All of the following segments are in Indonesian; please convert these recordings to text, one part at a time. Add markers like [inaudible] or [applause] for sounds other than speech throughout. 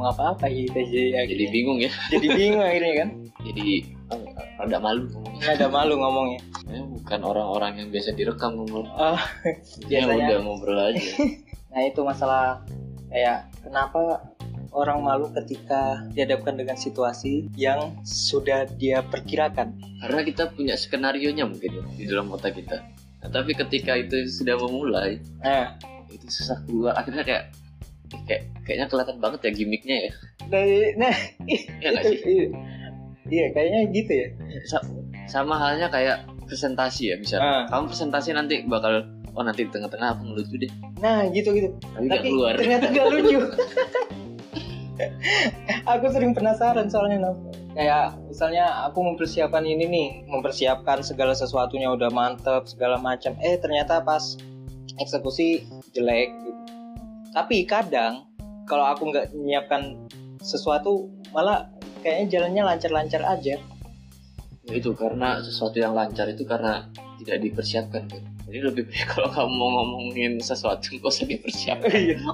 ngomong apa-apa gitu jadi jadi bingung ya. [laughs] Jadi bingung akhirnya kan? Jadi eh, rada malu nggak ada malu ngomongnya. Ya, bukan orang-orang yang biasa direkam ngomong ya biasanya. udah ngobrol aja. [laughs] Nah itu masalah kayak kenapa orang malu ketika dihadapkan dengan situasi yang sudah dia perkirakan? Karena kita punya skenario nya mungkin ya, di dalam otak kita. Nah, tapi ketika itu sudah memulai nah. itu susah keluar. Akhirnya kayak kayak kayaknya kelihatan banget ya gimmicknya ya. Dari nah Iya itu, sih? iya. iya kayaknya gitu ya. Sa- sama halnya kayak presentasi ya misalnya Ah. kamu presentasi nanti bakal oh nanti di tengah-tengah aku ngelucu deh. Nah gitu gitu. Tapi tapi keluar. ternyata gak [laughs] lucu. Aku sering penasaran soalnya kayak misalnya aku mempersiapkan ini nih mempersiapkan segala sesuatunya udah mantep segala macam. Eh ternyata pas eksekusi jelek gitu. Tapi kadang kalau aku nggak menyiapkan sesuatu malah kayaknya jalannya lancar-lancar aja. Ya itu karena sesuatu yang lancar itu karena tidak dipersiapkan kan jadi lebih baik [laughs] kalau kamu mau ngomongin sesuatu nggak usah dipersiapkan.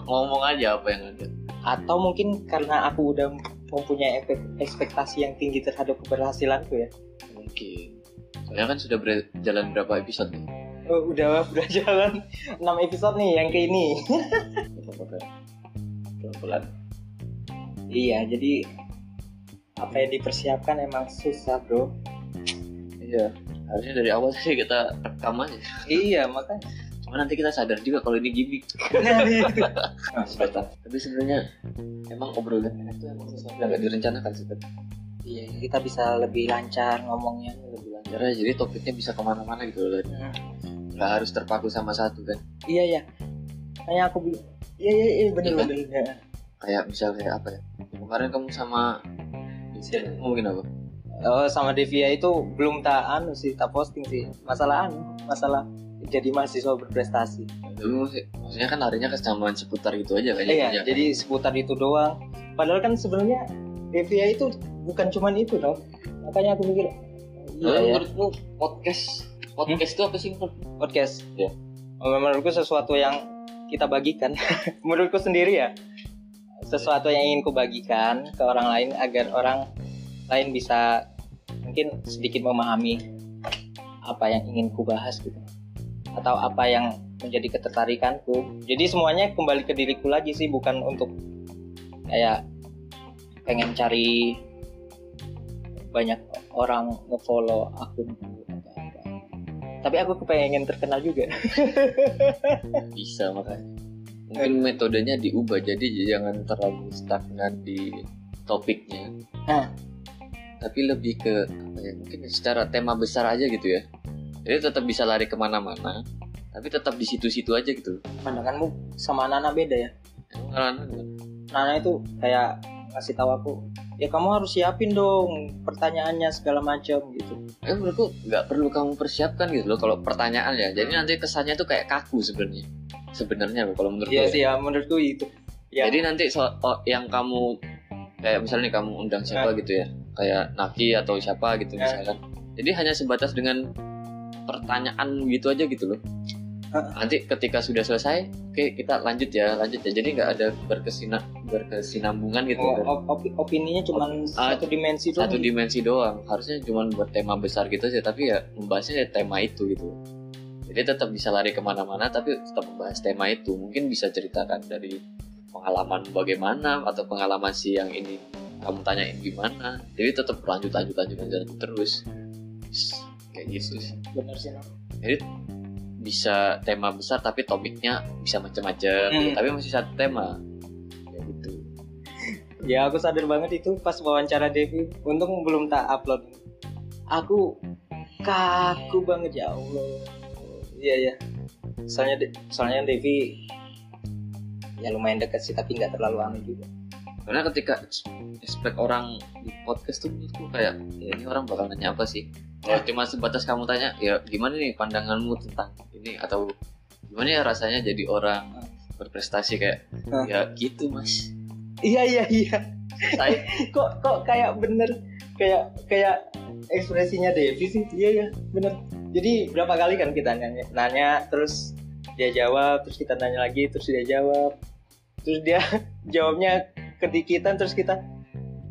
Ngomong aja apa yang ada. Atau mungkin karena aku udah mempunyai ekspektasi yang tinggi terhadap keberhasilanku ya. Mungkin. Soalnya kan sudah berjalan berapa episode nih? Oh, udah [laughs] udah jalan 6 episode nih yang ke ini. [laughs] pelan-pelan iya, jadi apa yang dipersiapkan emang susah, Bro. iya harusnya dari awal sih kita rekam aja iya, makanya. cuma nanti kita sadar juga kalau ini gimmick [laughs] Nah, tapi sebenarnya emang obrolan itu emang sesuatu yang gak direncanakan sebenarnya Iya, kita bisa lebih lancar ngomongnya. lebih lancar aja jadi topiknya bisa ke mana-mana gitu loh Hmm. nggak harus terpaku sama satu kan Iya, iya. Kayak aku Iya, iya, iya, bener, Iya kan? bener, bener. kayak misalnya apa ya kemarin kamu sama ngomongin apa Oh, sama Devia itu belum tak anu sih, tak posting sih. Masalah anu, masalah jadi mahasiswa berprestasi. maksud- maksudnya kan larinya ke kesamaan seputar itu aja kayaknya Iya, kerja. jadi seputar itu doang. Padahal kan sebenarnya Devia itu bukan cuman itu dong. Makanya aku mikir, iya ya, menurutmu podcast podcast itu apa sih podcast. Oh, menurutku sesuatu yang kita bagikan. [laughs] menurutku sendiri ya, sesuatu yang ingin kubagikan ke orang lain agar orang lain bisa mungkin sedikit memahami apa yang ingin ku bahas gitu. Atau apa yang menjadi ketertarikanku. Jadi semuanya kembali ke diriku lagi sih bukan untuk kayak pengen cari banyak orang ngefollow akunku atau apa tapi aku kepengen terkenal juga. [laughs] Bisa makanya. Mungkin metodenya diubah jadi jangan terlalu stagnan di topiknya. Ah. tapi lebih ke apa ya mungkin secara tema besar aja gitu ya. Jadi tetap bisa lari ke mana-mana tapi tetap di situ-situ aja gitu. Pandanganmu sama Nana beda ya? Gimana? Nana itu kayak ngasih tahu aku ya kamu harus siapin dong pertanyaannya segala macam gitu eh menurutku nggak perlu kamu persiapkan gitu loh kalau pertanyaan ya jadi nanti kesannya tuh kayak kaku sebenarnya sebenarnya kalau menurutku iya ya. sih ya menurutku itu ya Jadi nanti so, oh, yang kamu kayak misalnya nih kamu undang siapa gitu ya, kayak Naki atau siapa gitu Ya. misalkan. Jadi hanya sebatas dengan pertanyaan gitu aja gitu loh. Ah. Nanti ketika sudah selesai, oke kita lanjut ya, lanjut ya. Jadi nggak ada berkesina berkesinambungan gitu. oh, kan. op- op- opininya cuma Ah, satu dimensi doang Satu dimensi doang. Harusnya cuma buat tema besar gitu sih, tapi ya membahasnya ya tema itu gitu. Jadi tetap bisa lari ke mana-mana, tapi tetap membahas tema itu. Mungkin bisa ceritakan dari pengalaman bagaimana atau pengalaman si yang ini kamu tanyain gimana. Jadi tetap lanjut lanjut lanjut lanjut terus. Kayak gitu sih. bener sih. Jadi bisa tema besar tapi topiknya bisa macam-macam. Hmm. Tapi masih satu tema. Kayak gitu. ya aku sadar banget itu pas wawancara Devi untung belum tak upload aku kaku banget ya Allah iya ya soalnya soalnya Devi ya lumayan dekat sih tapi nggak terlalu aneh juga Karena ketika expect orang di podcast tuh menurutku kayak ya ini orang bakal nanya apa sih? Kalau cuma sebatas kamu tanya ya gimana nih pandanganmu tentang ini? Atau gimana ya rasanya jadi orang berprestasi kayak Hah? ya gitu mas. iya iya iya. Saya [laughs] kok kok kayak bener kayak kayak ekspresinya Devi sih? Iya ya bener. Jadi berapa kali kan kita nanya nanya terus dia jawab terus kita nanya lagi terus dia jawab. Terus dia [laughs] jawabnya kedikitan terus kita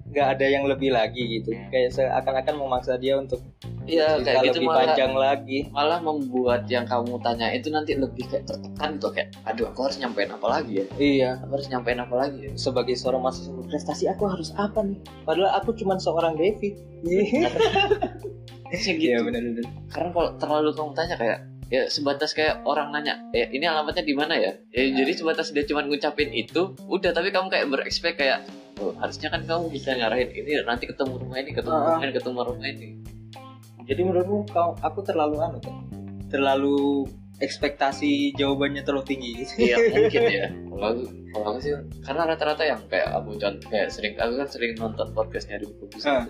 nggak ada yang lebih lagi gitu. Kayak seakan-akan memaksa dia untuk Iya kayak gitu lebih malah panjang lagi. malah membuat yang kamu tanya itu nanti lebih kayak tertekan gitu kayak aduh aku harus nyampein apa lagi ya? Iya. Aku harus nyampein apa lagi ya? Sebagai seorang mahasiswa prestasi aku harus apa nih? Padahal aku cuma seorang Devi. Harusnya gitu. iya benar-benar karena kalau terlalu kamu tanya kayak ya sebatas kayak orang nanya ya ini alamatnya di mana ya? Ya jadi sebatas dia cuma ngucapin itu udah tapi kamu kayak berekspek kayak oh, harusnya kan kamu bisa ngarahin ini nanti ketemu rumah ini ketemu Ah, ah. rumah ini ketemu rumah ini jadi menurutmu kau aku terlalu anu kan terlalu ekspektasi jawabannya terlalu tinggi. Gitu [laughs] iya mungkin ya. Kalau aku kalau aku sih karena rata-rata yang kayak aku contoh kayak sering aku kan sering nonton podcastnya di buku Ah.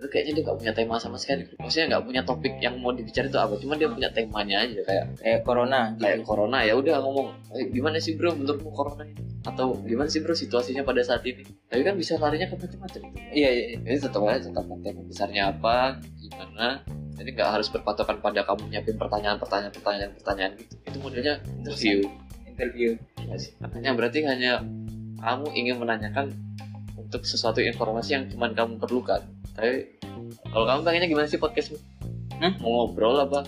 itu kayaknya dia nggak punya tema sama sekali. Maksudnya nggak punya topik yang mau dibicarain itu apa cuma dia punya temanya aja kayak kayak corona gitu. kayak corona ya udah ngomong "Eh, gimana sih bro menurutmu corona ini? Atau gimana sih bro situasinya pada saat ini? Tapi kan bisa larinya ke macam-macam. Itu iya iya iya. jadi tetap aja tetap tema besarnya apa gimana jadi nggak harus berpatokan pada kamu nyiapin pertanyaan-pertanyaan pertanyaan pertanyaan gitu. Itu modelnya interview. Interview. Ya sih. Makanya berarti hanya kamu ingin menanyakan untuk sesuatu informasi yang cuma kamu perlukan. Tapi kalau kamu pengennya gimana sih podcastmu? Hmm? mau ngobrol apa?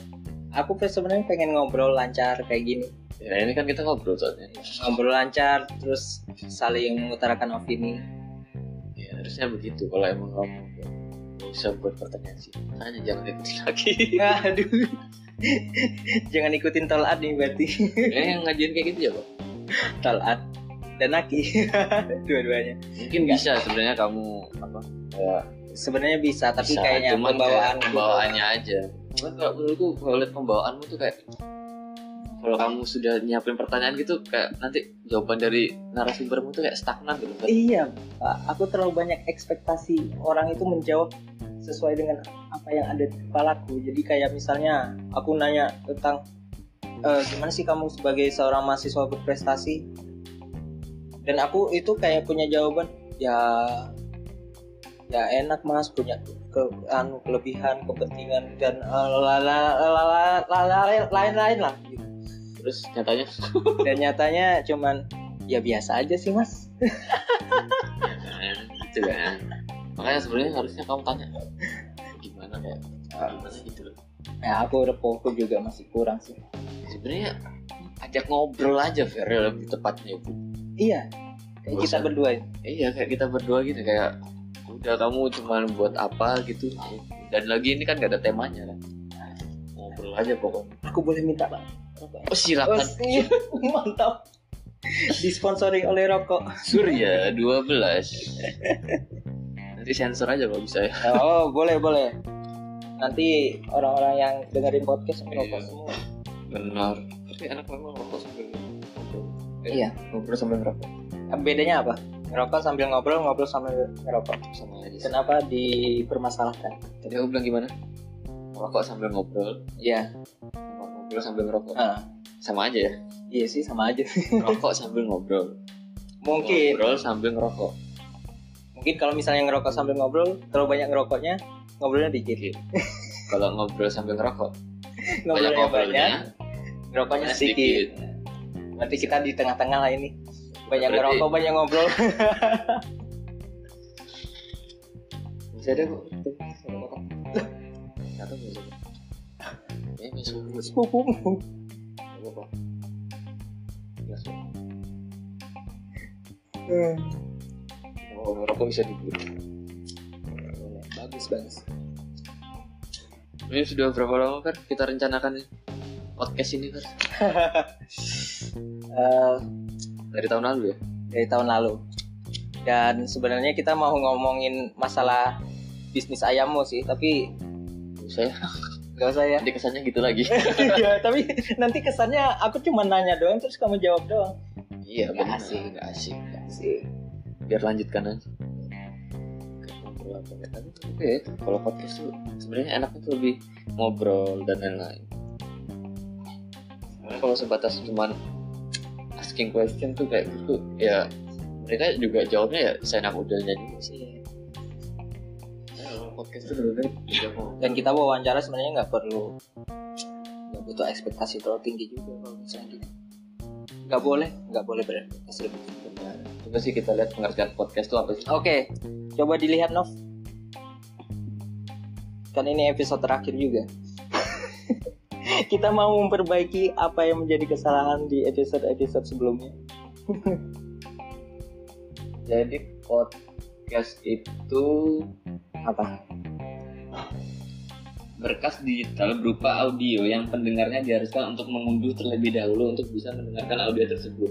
Aku sebenarnya pengen ngobrol lancar kayak gini. Ya ini kan kita ngobrol soalnya. Ngobrol lancar terus saling mengutarakan opini. Ya harusnya begitu kalau emang kamu bisa buat pertanyaan sih. Makanya jangan ikutin [laughs] lagi. Aduh. Jangan ikutin tolat nih berarti. Eh yang ngajian kayak gitu ya pak? Tolat dan Aki [laughs] dua-duanya. Mungkin bisa sebenarnya kamu apa? Kayak sebenarnya bisa tapi bisa, kayaknya pembawaan kayak pembawaannya aja. Cuman kalau menurutku kalau lihat pembawaanmu tuh kayak kalau kamu sudah nyiapin pertanyaan gitu kayak nanti jawaban dari narasumbermu tuh kayak stagnan gitu kan iya aku terlalu banyak ekspektasi orang itu menjawab sesuai dengan apa yang ada di kepalaku jadi kayak misalnya aku nanya tentang "Eh, gimana sih kamu sebagai seorang mahasiswa berprestasi? Dan aku itu kayak punya jawaban ya ya enak mas. Punya ke anu kelebihan kepentingan dan eh, la- la- la- la- la- la- lain-lain lah gitu. Terus nyatanya? [laughs] Dan nyatanya cuman ya biasa aja sih mas. Ya, gitu kan. Makanya sebenarnya harusnya kamu tanya gimana kayak gimana gitu loh. Ya aku repoku juga masih kurang sih. Sebenarnya ajak ngobrol aja Fer ya, lebih tepatnya itu iya kayak kita Bosan. berdua. Ya. iya kayak kita berdua gitu kayak udah kamu cuma buat apa? gitu. Dan lagi ini kan gak ada temanya kan. Ngobrol aja pokoknya. Aku boleh minta bang oh silakan. Iya. [laughs] mantap. Disponsori oleh rokok. Surya 12 nanti sensor aja kalau bisa ya. Oh boleh boleh. Nanti orang-orang yang dengerin podcast merokok Iya. semua. Benar. Tapi enak memang rokok sambil ngobrol. Eh, Iya. ngobrol sambil ngerokok. Bedanya apa? Ngerokok sambil ngobrol ngobrol sambil ngerokok. Sama aja sih. kenapa dipermasalahkan? Tadi aku bilang gimana? Rokok sambil ngobrol. Ya sama ngobrol sambil ngerokok. Ah, sama aja ya? Iya sih sama aja. [laughs] Rokok sambil ngobrol. Mungkin. Ngobrol sambil ngerokok. Mungkin kalau misalnya ngerokok sambil ngobrol terlalu banyak ngerokoknya ngobrolnya dikit. Kalau ngobrol sambil ngerokok [laughs] banyak ngobrolnya banyak ngobrolnya ngerokoknya Sedikit. sedikit. Berarti kita di tengah-tengah lah ini. Banyak Berarti- ngerokok banyak ngobrol. [laughs] Bisa ada kok. Atau bisa eh sepupumu apa. Hmm. oh bisa dibeli. Bagus bagus. Ini sudah berapa lama kan kita rencanakan podcast ini kan [laughs] Eh, dari tahun lalu ya? Dari tahun lalu. Dan sebenarnya kita mau ngomongin masalah bisnis ayammu sih tapi saya nggak usah ya. Nanti kesannya gitu lagi. [laughs] Iya, [laughs] tapi nanti kesannya aku cuma nanya doang terus kamu jawab doang. Iya Nggak benar. asik. nggak asik. Nggak asik. biar lanjutkan aja. Apa ya. tapi ya kalau podcast tuh sebenarnya enaknya tuh lebih ngobrol dan lain-lain. Karena kalau sebatas cuman asking question tuh kayak gitu ya mereka juga jawabnya ya seenak udahnya juga sih podcast juga mau dan kita wawancara sebenarnya nggak perlu nggak butuh ekspektasi terlalu tinggi juga kalau misalnya gitu nggak boleh nggak boleh berekspektasi lebih tinggi itu coba sih kita lihat pengertian podcast itu apa sih Oke, coba dilihat Nov. Kan ini episode terakhir juga. [laughs] Kita mau memperbaiki apa yang menjadi kesalahan di episode-episode sebelumnya. [laughs] jadi podcast itu Apa? Berkas digital berupa audio yang pendengarnya diharuskan untuk mengunduh terlebih dahulu untuk bisa mendengarkan audio tersebut.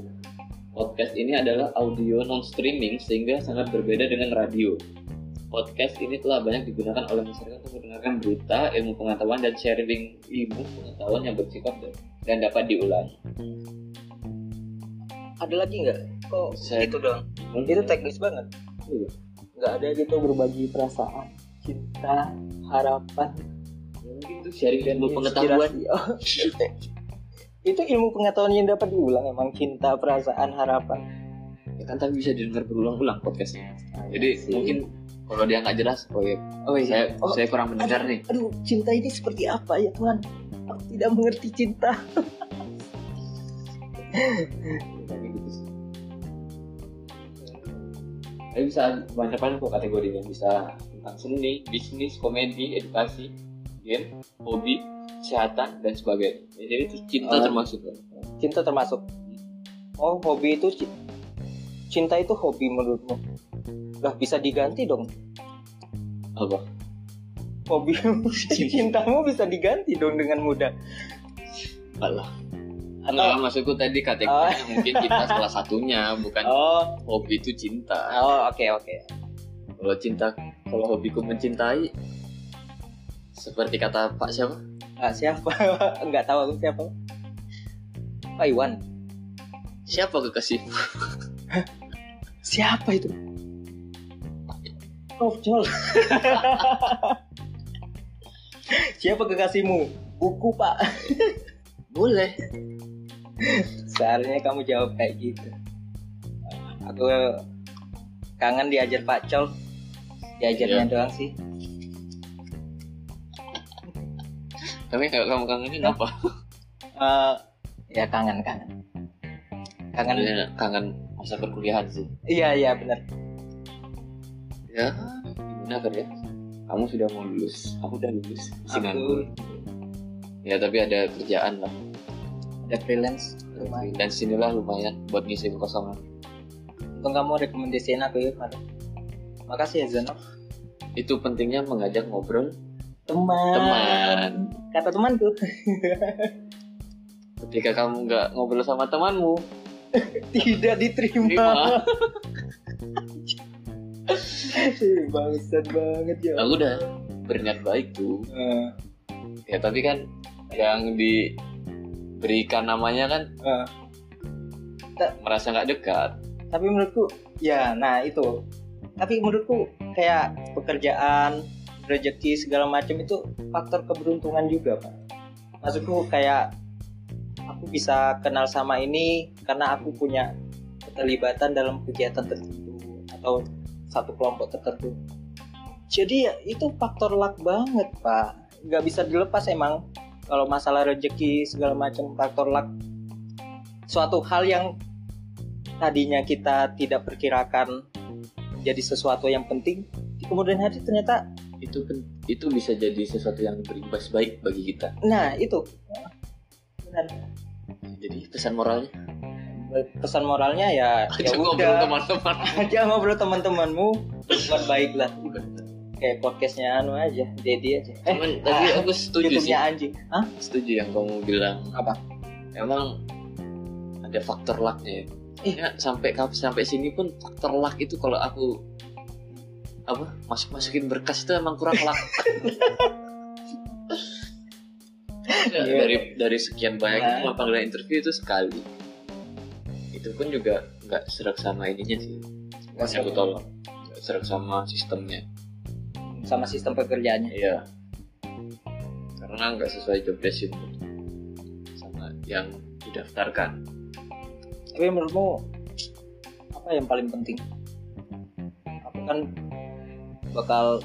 Podcast ini adalah audio non-streaming sehingga sangat berbeda dengan radio. Podcast ini telah banyak digunakan oleh masyarakat untuk mendengarkan berita, ilmu pengetahuan, dan sharing ilmu pengetahuan yang bersifat dan- dapat diulang. Ada lagi nggak? Kok Saya- itu dong? Itu teknis banget. Nggak ada gitu berbagi perasaan, cinta, harapan, Mungkin itu sharing ilmu pengetahuan. [laughs] itu ilmu pengetahuan yang dapat diulang emang cinta, perasaan, harapan. Ya kan tapi bisa didengar berulang-ulang podcastnya. Jadi Sih. mungkin kalau dia nggak jelas, oh ya oh iya. saya Oh, saya kurang mendengar nih. aduh cinta ini seperti apa ya Tuhan aku tidak mengerti cinta. [laughs] Tapi bisa banyak-banyak kok kategorinya bisa tentang seni, bisnis, komedi, edukasi, game, hobi, kesehatan dan sebagainya. Ya, jadi itu cinta Oh. termasuk. cinta termasuk oh hobi itu ci- cinta itu hobi menurutmu lah bisa diganti dong Apa? hobi [laughs] cintamu bisa diganti dong dengan mudah Alah. atau Nah, maksudku tadi kategorinya mungkin kita [laughs] salah satunya, bukan oh hobi itu cinta. oh oke oke Kalau cinta, kalau hobiku mencintai, seperti kata Pak siapa? Ah, siapa [laughs] nggak tahu aku siapa Pak Iwan Siapa kekasih? [laughs] siapa itu Oh, Jol. [laughs] siapa kekasihmu buku pak Boleh. Seharusnya kamu jawab kayak gitu. Aku kangen diajar Pak Col. Diajarnya Iya. doang sih. Tapi kalau kamu kangenin apa? Eh, ya kangen kangen. Kangen. Ya, kangen masa perkuliahan sih. Iya iya benar. Ya, gimana kan ya? Kamu sudah mau lulus, aku udah lulus. Aku. Ya tapi ada kerjaan lah. ada freelance lumayan. Dan sinilah lumayan buat ngisi kekosongan. Untung kamu rekomendasiin aku ya Pak. Makasih ya Zeno. Itu pentingnya mengajak ngobrol Teman. teman. Kata temanku. Ketika kamu nggak ngobrol sama temanmu, [laughs] Tidak diterima. terima. Bangsat banget ya. Aku udah berniat baik tuh. Eh, Ya tapi kan yang diberikan namanya kan eh. merasa nggak dekat. tapi menurutku ya nah itu tapi menurutku kayak pekerjaan rezeki segala macam itu faktor keberuntungan juga pak. Maksudku kayak aku bisa kenal sama ini karena aku punya keterlibatan dalam kegiatan tertentu atau satu kelompok tertentu. Jadi ya itu faktor luck banget pak. Nggak bisa dilepas emang kalau masalah rezeki segala macam faktor luck. Suatu hal yang tadinya kita tidak perkirakan jadi sesuatu yang penting di kemudian hari ternyata Itu itu bisa jadi sesuatu yang berimbas baik bagi kita. nah itu benar Jadi pesan moralnya pesan moralnya ya [laughs] ya Ajak ngobrol teman-teman. [laughs] aja ngobrol teman-temanmu buat baik lah kayak podcastnya anu aja Dedi aja eh Cuman tadi ah, aku setuju sih. Anjing Hah? Setuju yang kamu bilang. Apa? Emang ada faktor lucknya ya. Ih. Ya, sampai sampai sini pun faktor luck itu kalau aku apa masuk masukin berkas itu emang kurang. Ya, Iya. [laughs] dari dari sekian banyak Nah. cuma panggilan interview itu sekali. Itu pun juga nggak serak sama ininya sih. Nggak Masih aku serak. tolong. Nggak serak sama sistemnya. sama sistem pekerjaannya Iya. Karena nggak sesuai job desk itu sama yang didaftarkan. tapi menurutmu apa yang paling penting aku kan bakal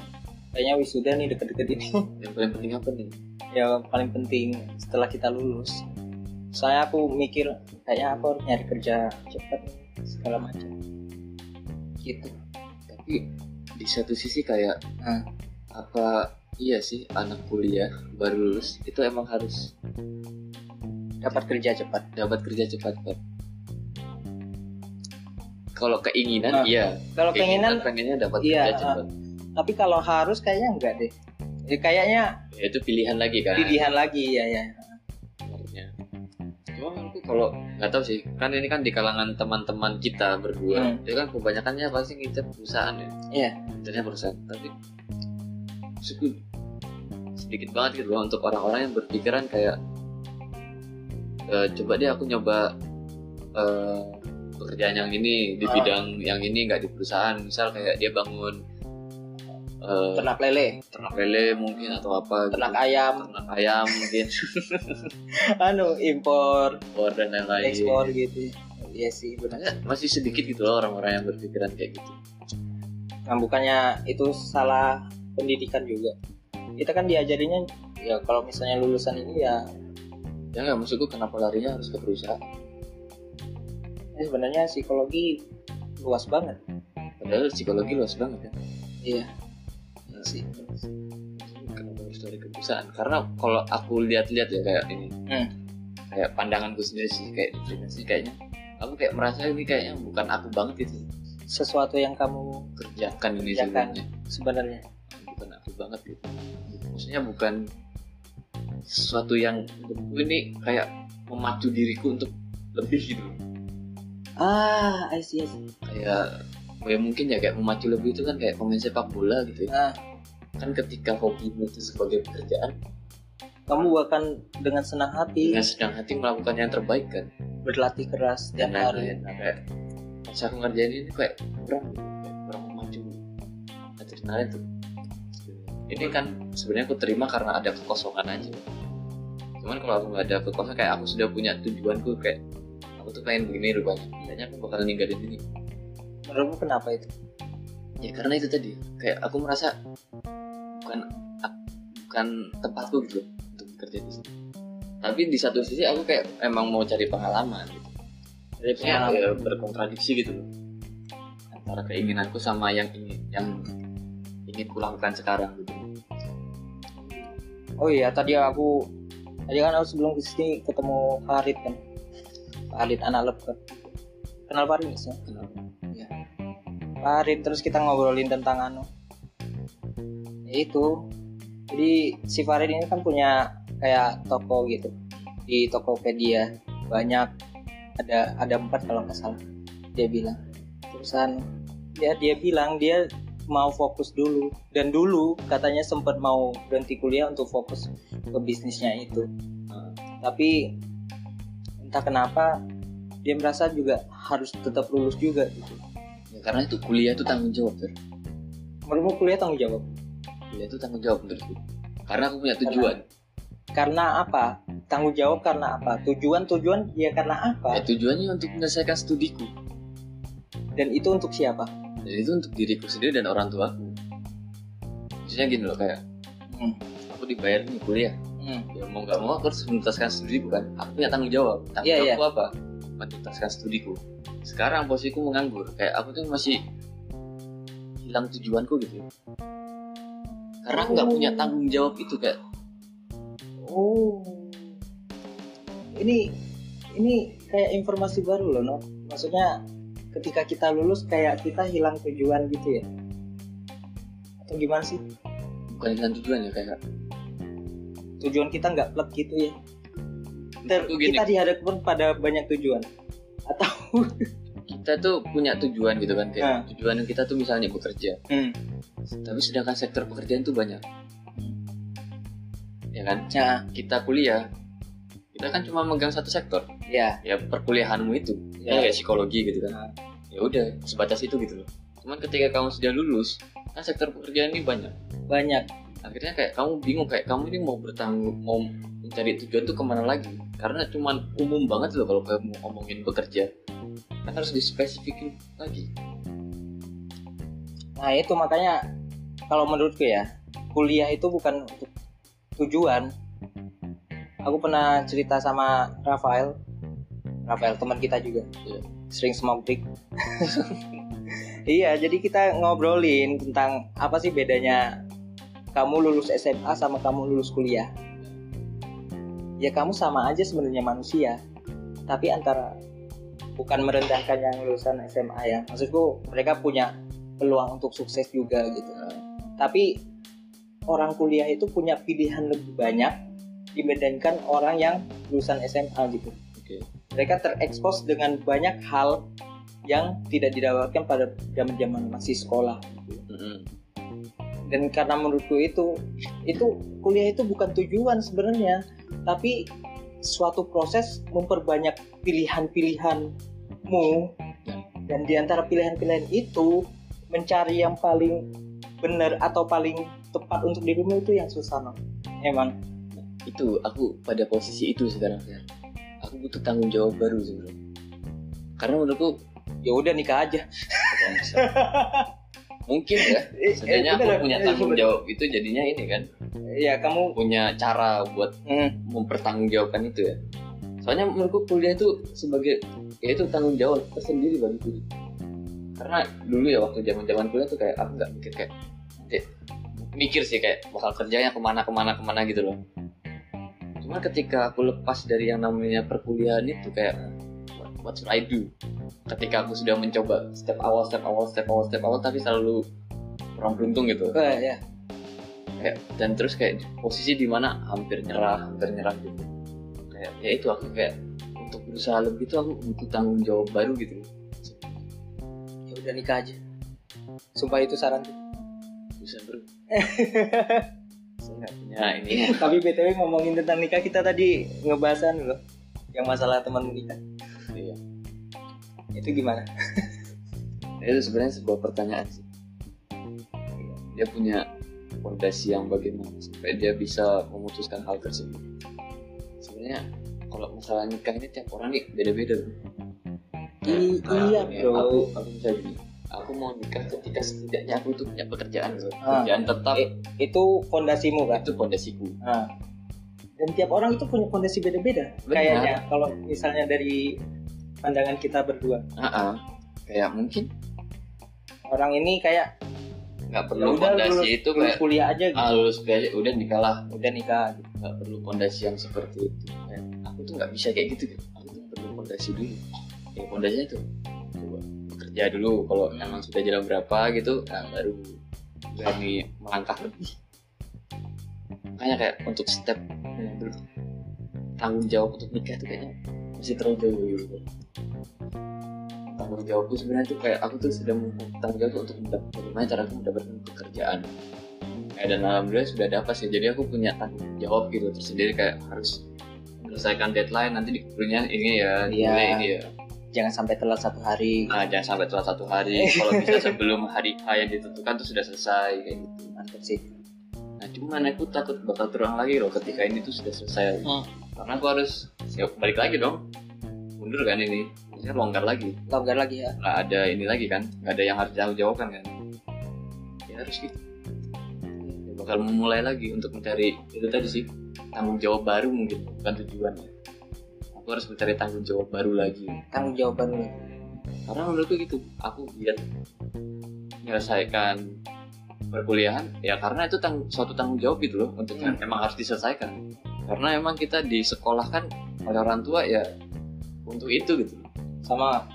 kayaknya wisuda nih deket-deket ini. [laughs] Yang paling penting apa nih? ya paling penting setelah kita lulus. Saya aku mikir kayaknya aku harus nyari kerja cepat segala macam. Gitu. Tapi di satu sisi kayak Nah. apa iya sih anak kuliah baru lulus itu emang harus dapat kerja cepat. dapat kerja cepat kan kalau keinginan Nah, iya. Kalau keinginan keinginan pengennya dapat iya, kerja cepat tapi kalau harus kayaknya enggak deh Ya, kayaknya ya, itu pilihan lagi kan pilihan lagi ya ya sebenarnya cuma menurutku kalau nggak tahu sih kan ini kan di kalangan teman-teman kita berdua Hmm. itu kan kebanyakannya pasti ngincer perusahaan ya Iya. ngincernya perusahaan tapi maksudku sedikit banget gitu loh untuk orang-orang yang berpikiran kayak "Eh, coba deh aku nyoba eh, pekerjaan yang ini di Ah. bidang yang ini nggak di perusahaan misal kayak dia bangun eh, ternak lele. ternak lele mungkin atau apa gitu. ternak ayam. Ternak ayam mungkin. [laughs] Anu impor. Ekspor dan lain-lain. Ekspor gitu. Iya sih benar. Masih sedikit gitu loh orang-orang yang berpikiran kayak gitu. Nah bukannya itu salah pendidikan juga. Kita kan diajarinya ya kalau misalnya lulusan ini ya, ya nggak maksudku kenapa larinya harus ke perusahaan? ya sebenarnya psikologi luas banget. Padahal psikologi luas banget kan iya Iya sih? Kenapa harus perusahaan karena kalau aku lihat-lihat ya kayak ini Hmm. kayak pandanganku sendiri sih kayak sih kayaknya. Aku kayak merasa ini kayaknya bukan aku banget gitu sesuatu yang kamu kerjakan ini Kerjakan. sebenarnya. sebenarnya. Bukan aku banget gitu. Maksudnya bukan sesuatu yang ini kayak memacu diriku untuk lebih gitu. Ah I see, I see. kayak ya mungkin ya kayak memacu lebih itu kan kayak pemain sepak bola gitu ya. Nah, kan ketika hobimu itu sebagai pekerjaan kamu bahkan dengan senang hati. dengan sedang hati melakukan yang terbaik kan? Berlatih keras dan hari. nah, kayak pas aku ngerjain ini kayak kurang kurang memacu adrenalin tuh. Ini kan sebenarnya aku terima karena ada kekosongan aja. Cuman kalau aku nggak ada kekosongan kayak aku sudah punya tujuanku kayak aku tuh pengen begini rupanya. Kayaknya aku bakal ninggalin ini menurutmu kenapa itu? Ya karena itu tadi. Kayak aku merasa bukan bukan tempatku gitu untuk bekerja di sini tapi di satu sisi aku kayak emang mau cari pengalaman gitu. Maksudnya, pengalaman ya, berkontradiksi gitu loh. Antara keinginanku sama yang ingin yang ingin kulakukan sekarang gitu. Oh iya tadi aku tadi kan aku sebelum ke sini ketemu Farid kan. Farid anak leb kan kenal Farid sih Farid terus kita ngobrolin tentang anu. Ya itu. Jadi si Farid ini kan punya kayak toko gitu. Di Tokopedia. Banyak. Ada ada empat kalau nggak salah dia bilang. Terusan dia dia bilang dia mau fokus dulu. Dan dulu katanya sempat mau berhenti kuliah untuk fokus ke bisnisnya itu. Tapi entah kenapa dia merasa juga harus tetap lulus juga gitu. ya, karena itu kuliah itu tanggung jawab Fer. menurutmu kuliah tanggung jawab? Kuliah itu tanggung jawab menurutku. Karena aku punya tujuan. Karena apa? Tanggung jawab karena apa? Tujuan tujuan ya karena ya, apa tujuannya untuk menyelesaikan studiku. Dan itu untuk siapa? Dan itu untuk diriku sendiri dan orang tuaku. Maksudnya gini loh kayak hmm. aku dibayar nih kuliah. Hmm. ya mau nggak mau aku harus menuntaskan studiku kan? Aku punya tanggung jawab. Tanggung Iya, jawabku apa? Menuntaskan studiku sekarang posisiku menganggur. Kayak aku tuh masih hilang tujuanku gitu. Karena aku nggak punya tanggung jawab itu kayak oh. Ini ini kayak informasi baru loh no maksudnya ketika kita lulus kayak kita hilang tujuan gitu ya? Atau gimana sih? Bukan hilang tujuan ya kayak tujuan kita nggak plek gitu ya? Ter- gini. kita dihadapkan pada banyak tujuan atau [laughs] kita tuh punya tujuan gitu kan kayak Nah. tujuan kita tuh misalnya bekerja. Hmm. tapi sedangkan sektor pekerjaan tuh banyak. Ya kan? Nah kita kuliah kita kan cuma megang satu sektor. Ya. Ya perkuliahanmu itu. Ya. ya. kayak psikologi gitu kan. Nah. ya udah sebatas itu gitu loh. Cuman ketika kamu sudah lulus kan sektor pekerjaan ini banyak. Banyak. Akhirnya kayak kamu bingung kayak kamu ini mau bertanggung mau mencari tujuan tuh ke mana lagi? Karena cuman umum banget loh kalau kamu ngomongin bekerja. Kan harus dispesifikin lagi. Nah itu makanya kalau menurutku ya kuliah itu bukan untuk tujuan. Aku pernah cerita sama Rafael. Rafael teman kita juga. Iya. sering smoke break. [laughs] Iya, jadi kita ngobrolin tentang apa sih bedanya kamu lulus SMA sama kamu lulus kuliah. Ya kamu sama aja sebenarnya manusia, tapi antara bukan merendahkan yang lulusan SMA ya. Maksudku mereka punya peluang untuk sukses juga gitu. Tapi orang kuliah itu punya pilihan lebih banyak dibandingkan orang yang lulusan SMA gitu. Oke. Mereka terekspos dengan banyak hal yang tidak didapatkan pada zaman-zaman masih sekolah. gitu. Mm-mm. Dan karena menurutku itu, itu kuliah itu bukan tujuan sebenarnya, tapi suatu proses memperbanyak pilihan-pilihanmu dan di antara pilihan-pilihan itu mencari yang paling benar atau paling tepat untuk dirimu itu yang susah no. Emang Itu aku pada posisi itu sekarang Fer. Aku butuh tanggung jawab baru sebenarnya. Karena menurutku ya udah nikah aja. [laughs] mungkin ya. Eh, Sebenarnya eh, aku punya eh, tanggung jawab itu jadinya ini kan Ya kamu punya cara buat hmm, mempertanggungjawabkan itu ya. Soalnya menurutku kuliah itu sebagai ya itu tanggung jawab tersendiri bagiku. Karena dulu ya waktu zaman zaman kuliah tuh kayak aku nggak mikir kayak mikir sih kayak bakal kerjanya ke mana ke mana ke mana gitu loh. Cuma ketika aku lepas dari yang namanya perkuliahan itu kayak what, should I do? Ketika aku sudah mencoba step awal step awal step awal step awal tapi selalu kurang beruntung gitu eh, ya kayak dan terus kayak posisi di mana hampir nyerah hampir nyerah gitu kayak ya itu aku kayak untuk berusaha lebih tuh aku butuh tanggung jawab baru gitu ya udah nikah aja. Sumpah itu saranku. bisa bro [laughs] saya nggak punya ini Tapi btw ngomongin tentang nikah kita tadi ngebahasan loh yang masalah teman nikah. Iya. Itu gimana? [laughs] itu sebenarnya sebuah pertanyaan sih dia punya fondasi yang bagaimana sampai dia bisa memutuskan hal tersebut sebenarnya kalau masalah nikah ini tiap orang nih beda-beda. I- Nah, iya, ya, bro. aku aku bisa gini aku mau nikah ketika setidaknya aku tuh punya pekerjaan bro. Ah. pekerjaan tetap itu fondasimu kan? itu fondasiku Nah, dan tiap orang itu punya fondasi beda-beda. Kayaknya kalau misalnya dari pandangan kita berdua, Ah, ah. kayak mungkin orang ini kayak nggak ya perlu fondasi lulus, itu lulus kayak kuliah aja gitu. ah lulus kuliah aja, udah nikah lah Udah nikah gitu. nggak perlu fondasi yang seperti itu Kayak, aku tuh nggak bisa kayak gitu gitu. aku tuh perlu fondasi dulu ya fondasinya tuh coba bekerja dulu kalau emang sudah jalan berapa gitu nah baru berani melangkah lebih makanya kayak untuk step ber- tanggung jawab untuk nikah tuh kayaknya masih terlalu jauh gitu tanggung jawabku sebenarnya tuh kayak aku tuh sudah tanggung jawab untuk bagaimana cara aku mendapatkan pekerjaan kayak dan alhamdulillah sudah dapat sih jadi aku punya tanggung jawab gitu tersendiri kayak harus menyelesaikan deadline nanti dikumpulnya ini ya Iya. ini ya Jangan sampai telat satu hari. nah jangan sampai telat satu hari [laughs] kalau bisa sebelum hari H yang ditentukan tuh sudah selesai kayak gitu Mantap sih. nah cuman aku takut bakal terulang lagi loh ketika ini tuh sudah selesai Hmm. Karena aku harus ya balik lagi dong. Mundur kan ini. Maksudnya longgar lagi. Longgar lagi ya. nggak ada ini lagi kan. Nggak ada yang harus tanggung jawab kan. Ya harus gitu. Ya, bakal memulai lagi untuk mencari itu tadi sih tanggung jawab baru mungkin. Bukan tujuan ya. Aku harus mencari tanggung jawab baru lagi. Tanggung jawaban lu. karena menurutku gitu aku lihat menyelesaikan perkuliahan ya karena itu tang suatu tanggung jawab gitu loh untuk Hmm. emang harus diselesaikan karena emang kita disekolahkan oleh orang tua ya untuk itu gitu Sama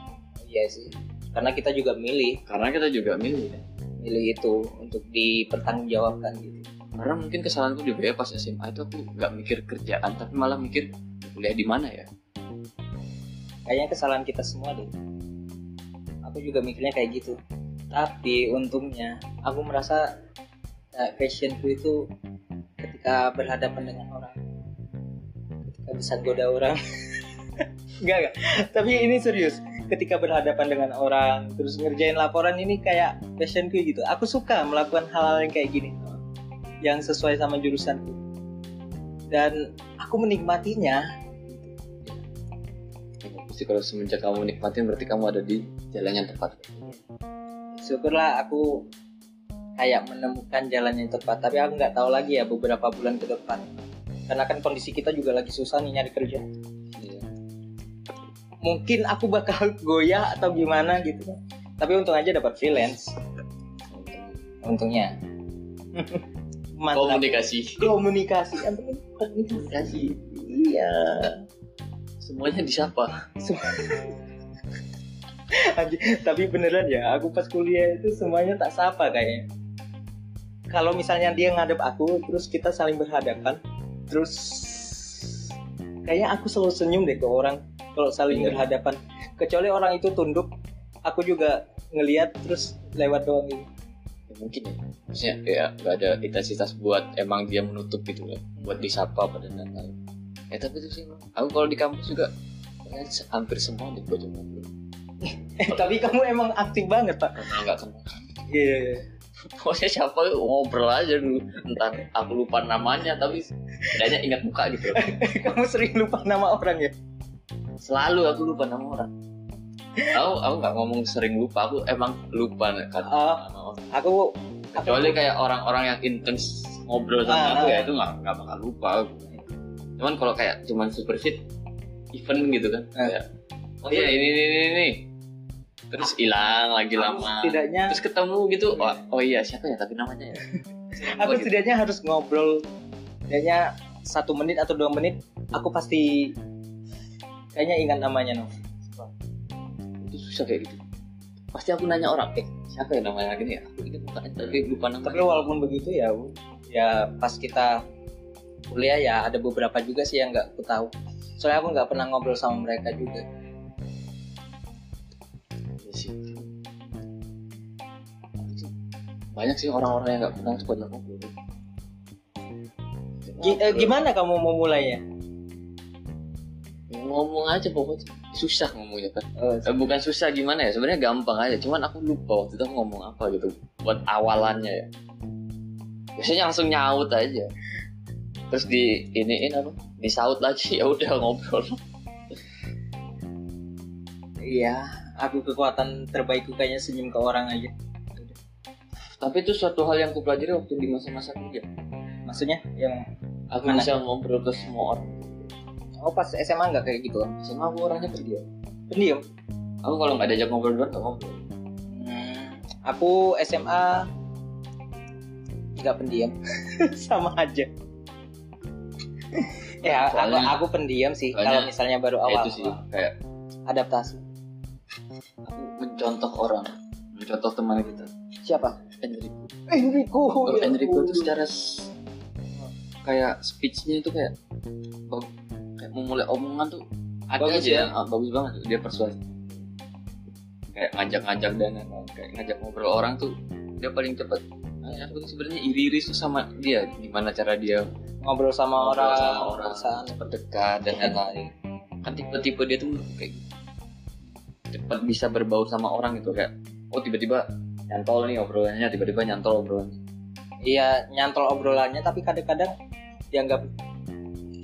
iya sih. Karena kita juga milih, karena kita juga milih ya. milih itu untuk dipertanggungjawabkan gitu. karena mungkin kesalahanku juga ya pas SMA itu aku nggak mikir kerjaan tapi malah mikir kuliah di mana ya Kayaknya kesalahan kita semua deh. Aku juga mikirnya kayak gitu. Tapi untungnya aku merasa eh, passionku itu ketika berhadapan dengan orang, bisa goda orang. [laughs] enggak enggak. Tapi ini serius. Ketika berhadapan dengan orang, terus ngerjain laporan ini kayak passionku gitu. Aku suka melakukan hal-hal yang kayak gini, yang sesuai sama jurusanku. Dan aku menikmatinya Ya, pasti kalau semenjak kamu nikmatin berarti kamu ada di jalan yang tepat syukurlah aku kayak menemukan jalan yang tepat tapi aku nggak tahu lagi ya beberapa bulan ke depan karena kan kondisi kita juga lagi susah nih nyari kerja. Iya. mungkin aku bakal [laughs] goyah atau gimana gitu. Tapi untung aja dapat freelance. Untungnya. [laughs] Mantap. komunikasi. Komunikasi. Komunikasi. Iya. Semuanya disapa Anjing, [laughs] tapi beneran ya aku pas kuliah itu semuanya tak sapa kayaknya. Kalau misalnya dia ngadep aku terus kita saling berhadapan terus kayaknya aku selalu senyum deh ke orang kalau saling Iya. berhadapan. Kecuali orang itu tunduk aku juga ngelihat terus lewat doang gitu. Ya, mungkin ya. Maksudnya ya nggak ada intensitas buat emang dia menutup gitu kan buat disapa pada datang ya tapi itu sih Bang. aku kalau di kampus juga ya, hampir semua deh gue ngobrol. [laughs] Eh, tapi kamu emang aktif banget pak. Karena nggak kenal. Iya [laughs] pokoknya siapa ngobrol aja dulu entar aku lupa namanya tapi setidaknya ingat muka gitu [laughs] kamu sering lupa nama orang ya selalu aku lupa nama orang aku aku nggak ngomong sering lupa aku emang lupa kan Oh. nama orang aku kecuali kayak orang-orang yang intens ngobrol sama Ah, aku ah. ya itu nggak nggak bakal lupa aku. cuman kalau kayak cuman superfit event gitu kan Ah. kayak oh iya ini ini ini, ini. Terus hilang lagi aku lama. setidaknya terus ketemu gitu. Oh, oh iya siapa ya? Tapi namanya ya. [laughs] Aku Oh, gitu. setidaknya harus ngobrol. Kayaknya satu menit atau dua menit aku pasti kayaknya ingat namanya no itu susah kayak gitu. Pasti aku nanya orang eh siapa ya namanya gini ya aku ingat mukanya tapi lupa namanya. Tapi walaupun begitu ya ya pas kita kuliah ya ada beberapa juga sih yang nggak aku tahu. Soalnya aku nggak pernah ngobrol sama mereka juga. Iya sih. banyak sih orang-orang yang nggak pernah sekolah ngobrol Gi- eh, gimana kamu mau mulainya? Ngomong aja pokoknya. Susah ngomongnya kan oh, Eh, bukan susah gimana ya? Sebenarnya gampang aja. Cuman aku lupa waktu itu aku ngomong apa gitu. Buat awalannya ya. Biasanya langsung nyaut aja. Terus di iniin apa? Disaut lagi. [laughs] Ya udah ngobrol. Iya aku kekuatan terbaikku kayaknya senyum ke orang aja. Tapi itu suatu hal yang aku pelajari waktu di masa-masa kuliah maksudnya yang aku Mana? bisa ngobrol ke semua orang. Oh pas SMA nggak kayak gitu? Sama aku orangnya pendiam. Pendiam? Aku kalau nggak diajak ngobrol duluan nggak ngobrol. Hmm, aku SMA nggak pendiam. [laughs] Sama aja. Ya aku, aku pendiam sih kalau misalnya baru awal itu sih kayak adaptasi aku mencontoh orang. Mencontoh teman kita. Siapa? Enrico. Enrico Oh, ya Enrico itu secara kayak speechnya itu kayak kayak memulai omongan tuh ada Bagus aja. ya? ah, bagus banget. Dia persuasif kayak ngajak-ngajak dan kayak ngajak ngobrol orang tuh dia paling cepat nah, aku tuh sebenarnya iri-iri tuh sama dia. Gimana cara dia ngobrol sama ngobrol orang sama orang perasaan. cepat dekat dan lain-lain. Kan tipe-tipe dia tuh kayak cepat bisa berbaur sama orang gitu kayak oh tiba-tiba nyantol nih obrolannya tiba-tiba nyantol obrolannya iya nyantol obrolannya tapi kadang-kadang dianggap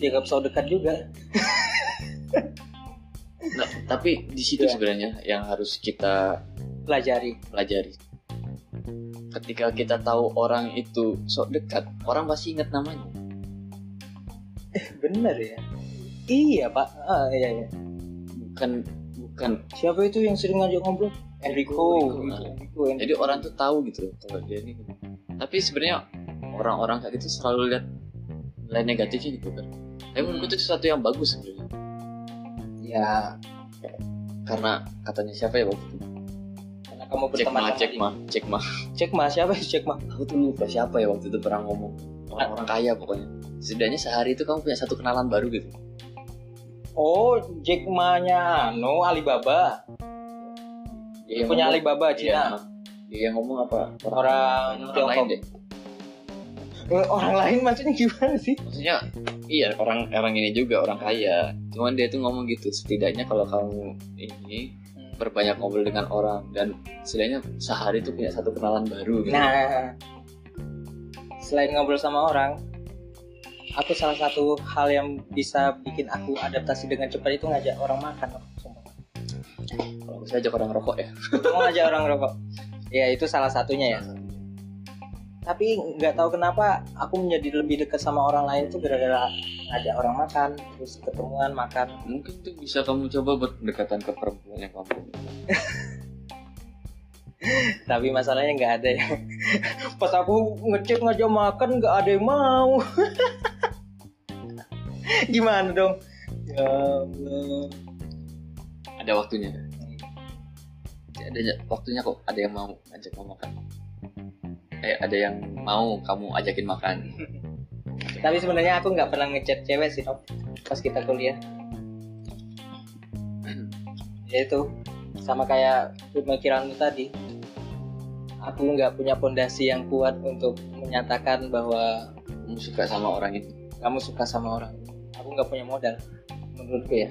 dianggap so dekat juga Nah, tapi di situ Iya. sebenarnya yang harus kita pelajari pelajari. Ketika kita tahu orang itu sok dekat, orang pasti ingat namanya. bener ya iya pak ah, iya, iya. Bukan bukan. siapa itu yang sering ngajak ngobrol Enrico Enrico, Enrico, Enrico, Enrico. Jadi orang tuh tahu gitu kalau dia ini. Tapi sebenarnya orang-orang kayak gitu selalu lihat nilai negatifnya gitu kan. Tapi menurutku itu sesuatu yang bagus sebenarnya. ya Karena katanya siapa ya waktu itu? karena kamu Cek berteman mah, cek mah, cek mah. cek mas siapa sih cek mas Aku tuh lupa siapa ya waktu itu pernah ngomong. Orang-orang kaya pokoknya. Setidaknya sehari itu kamu punya satu kenalan baru gitu. Oh Jack Ma-nya no Alibaba Dia punya ngomong- Alibaba Iya, Cina Dia yang ngomong apa? orang orang Tiongkok lain deh. Eh, orang lain maksudnya gimana sih Maksudnya iya orang orang ini juga orang kaya. Cuman dia tuh ngomong gitu. Setidaknya kalau kamu ini berbanyak ngobrol dengan orang dan setidaknya sehari tuh punya satu kenalan baru gitu. Nah, selain ngobrol sama orang, aku salah satu hal yang bisa bikin aku adaptasi dengan cepat itu ngajak orang makan. sumpah. Kalau saya ajak orang rokok ya. Mau ngajak orang rokok. Ya itu salah satunya ya. Tapi nggak tahu kenapa aku menjadi lebih dekat sama orang lain itu gara-gara ngajak orang makan, terus ketemuan makan. Mungkin tuh bisa kamu coba buat pendekatan ke perempuan yang kamu. tapi masalahnya nggak ada ya pas aku ngecek ngajak makan nggak ada yang mau [laughs] gimana dong? Ya Allah. ada waktunya. Ada waktunya kok. Ada yang mau ajak kamu makan? Eh ada yang mau kamu ajakin makan? [laughs] Tapi sebenarnya aku nggak pernah ngechat cewek sih Nob. pas kita kuliah. Ya itu sama kayak pemikiranmu tadi aku nggak punya fondasi yang kuat untuk menyatakan bahwa kamu suka sama orang itu? kamu suka sama orang aku nggak punya modal menurutku ya.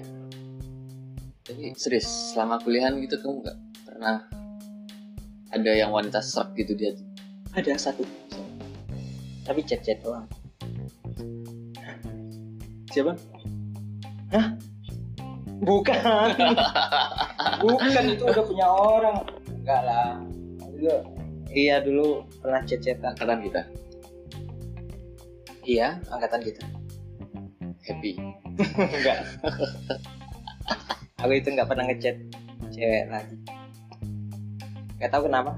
Tapi serius selama kuliahan gitu kamu nggak pernah ada yang wanita serak gitu dia ada satu. Tapi chat chat doang. Siapa? Hah? bukan. [laughs] Bukan itu udah punya orang. Enggak lah. Dulu. Iya dulu pernah chat angkatan kita. Iya angkatan kita happy. [laughs] Enggak. Aku itu nggak pernah ngechat cewek lagi. Nggak tahu kenapa.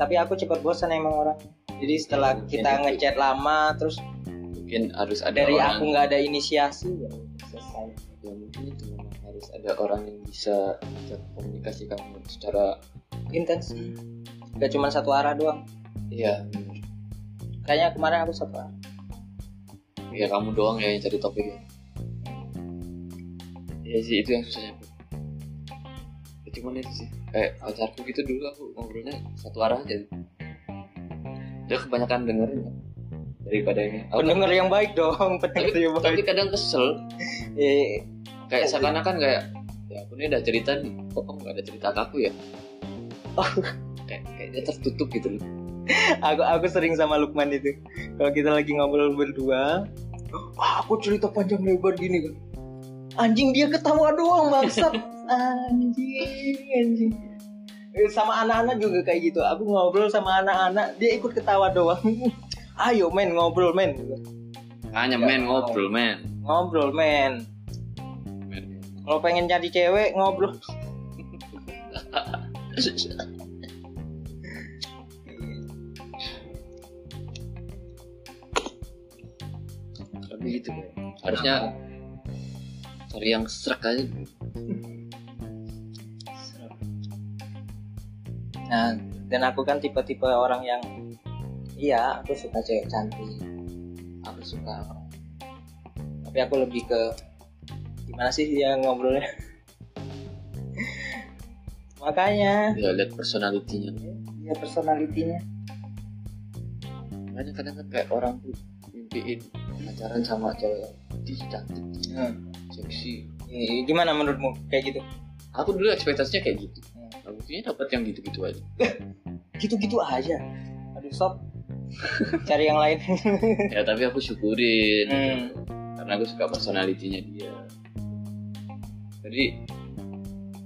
Tapi aku cepat bosan emang orang. Jadi setelah Mungkin kita itu. ngechat lama terus mungkin harus ada dari orang aku nggak ada inisiasi ya selesai. Ya mungkin itu memang harus ada orang yang bisa komunikasi kamu secara intens. Nggak cuma satu arah doang. Iya. Kayaknya kemarin aku satu arah ya kamu doang ya yang cari topik ya. Ya sih itu yang susahnya ya, cuman itu sih. Kayak pacarku gitu dulu aku ngobrolnya satu arah aja. Dia kebanyakan dengerin nggak? daripada ini. Aku- pendengar yang baik dong pendengar yang tapi baik kadang kesel. Eh, kayak seakan-akan kayak ya aku ini udah cerita nih. Kok kamu gak ada cerita ke aku ya? Oh. kayak kayak dia tertutup gitu loh. Aku aku sering sama Lukman itu. Kalau kita lagi ngobrol berdua wah aku cerita panjang lebar gini kan anjing dia ketawa doang bangsat. [laughs] Anjing anjing. Eh, sama anak-anak juga kayak gitu. Aku ngobrol sama anak-anak dia ikut ketawa doang. [laughs] Ayo men ngobrol men. Hanya Ya, men ngobrol men. Ngobrol men. Men. kalau pengen jadi cewek ngobrol [laughs] tapi gitu kayak harusnya cari yang serak aja Nah, dan aku kan tipe-tipe orang yang iya, aku suka cewek cantik. Aku suka orang. Tapi aku lebih ke gimana sih dia ngobrolnya? [laughs] Makanya ya lihat personalitinya dia personalitinya. makanya kadang kan kayak orang tuh mimpiin pacaran sama cewek yang putih cantik Hmm. seksi Eh, Gimana menurutmu kayak gitu? aku dulu ekspektasinya kayak gitu Hmm. nah, buktinya dapat yang gitu-gitu aja [laughs] Gitu-gitu aja. Aduh, stop. [laughs] Cari yang lain. ya tapi aku syukurin gitu. Hmm. karena aku suka personalitinya dia jadi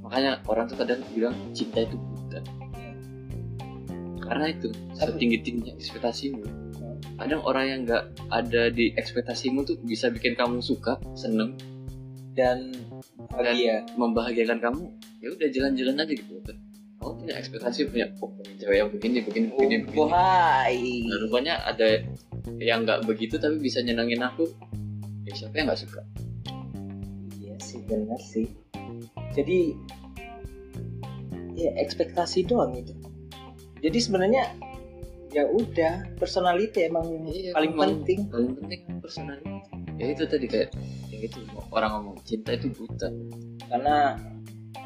makanya orang tuh kadang bilang cinta itu buta karena itu setinggi tingginya ekspektasimu kadang orang yang nggak ada di ekspektasimu tuh bisa bikin kamu suka seneng Dan bahagia. membahagiakan kamu ya udah jalan-jalan aja gitu kamu punya ekspektasi punya oh pengen cewek yang begini begini begini begini Oh, hai. nah rupanya ada yang nggak begitu tapi bisa nyenengin aku ya siapa yang nggak suka Iya sih benar sih. Jadi ya ekspektasi doang itu. Jadi sebenarnya ya udah personality emang yang Iya, paling memang. penting. paling penting personality ya itu tadi kayak yang itu orang ngomong cinta itu buta Karena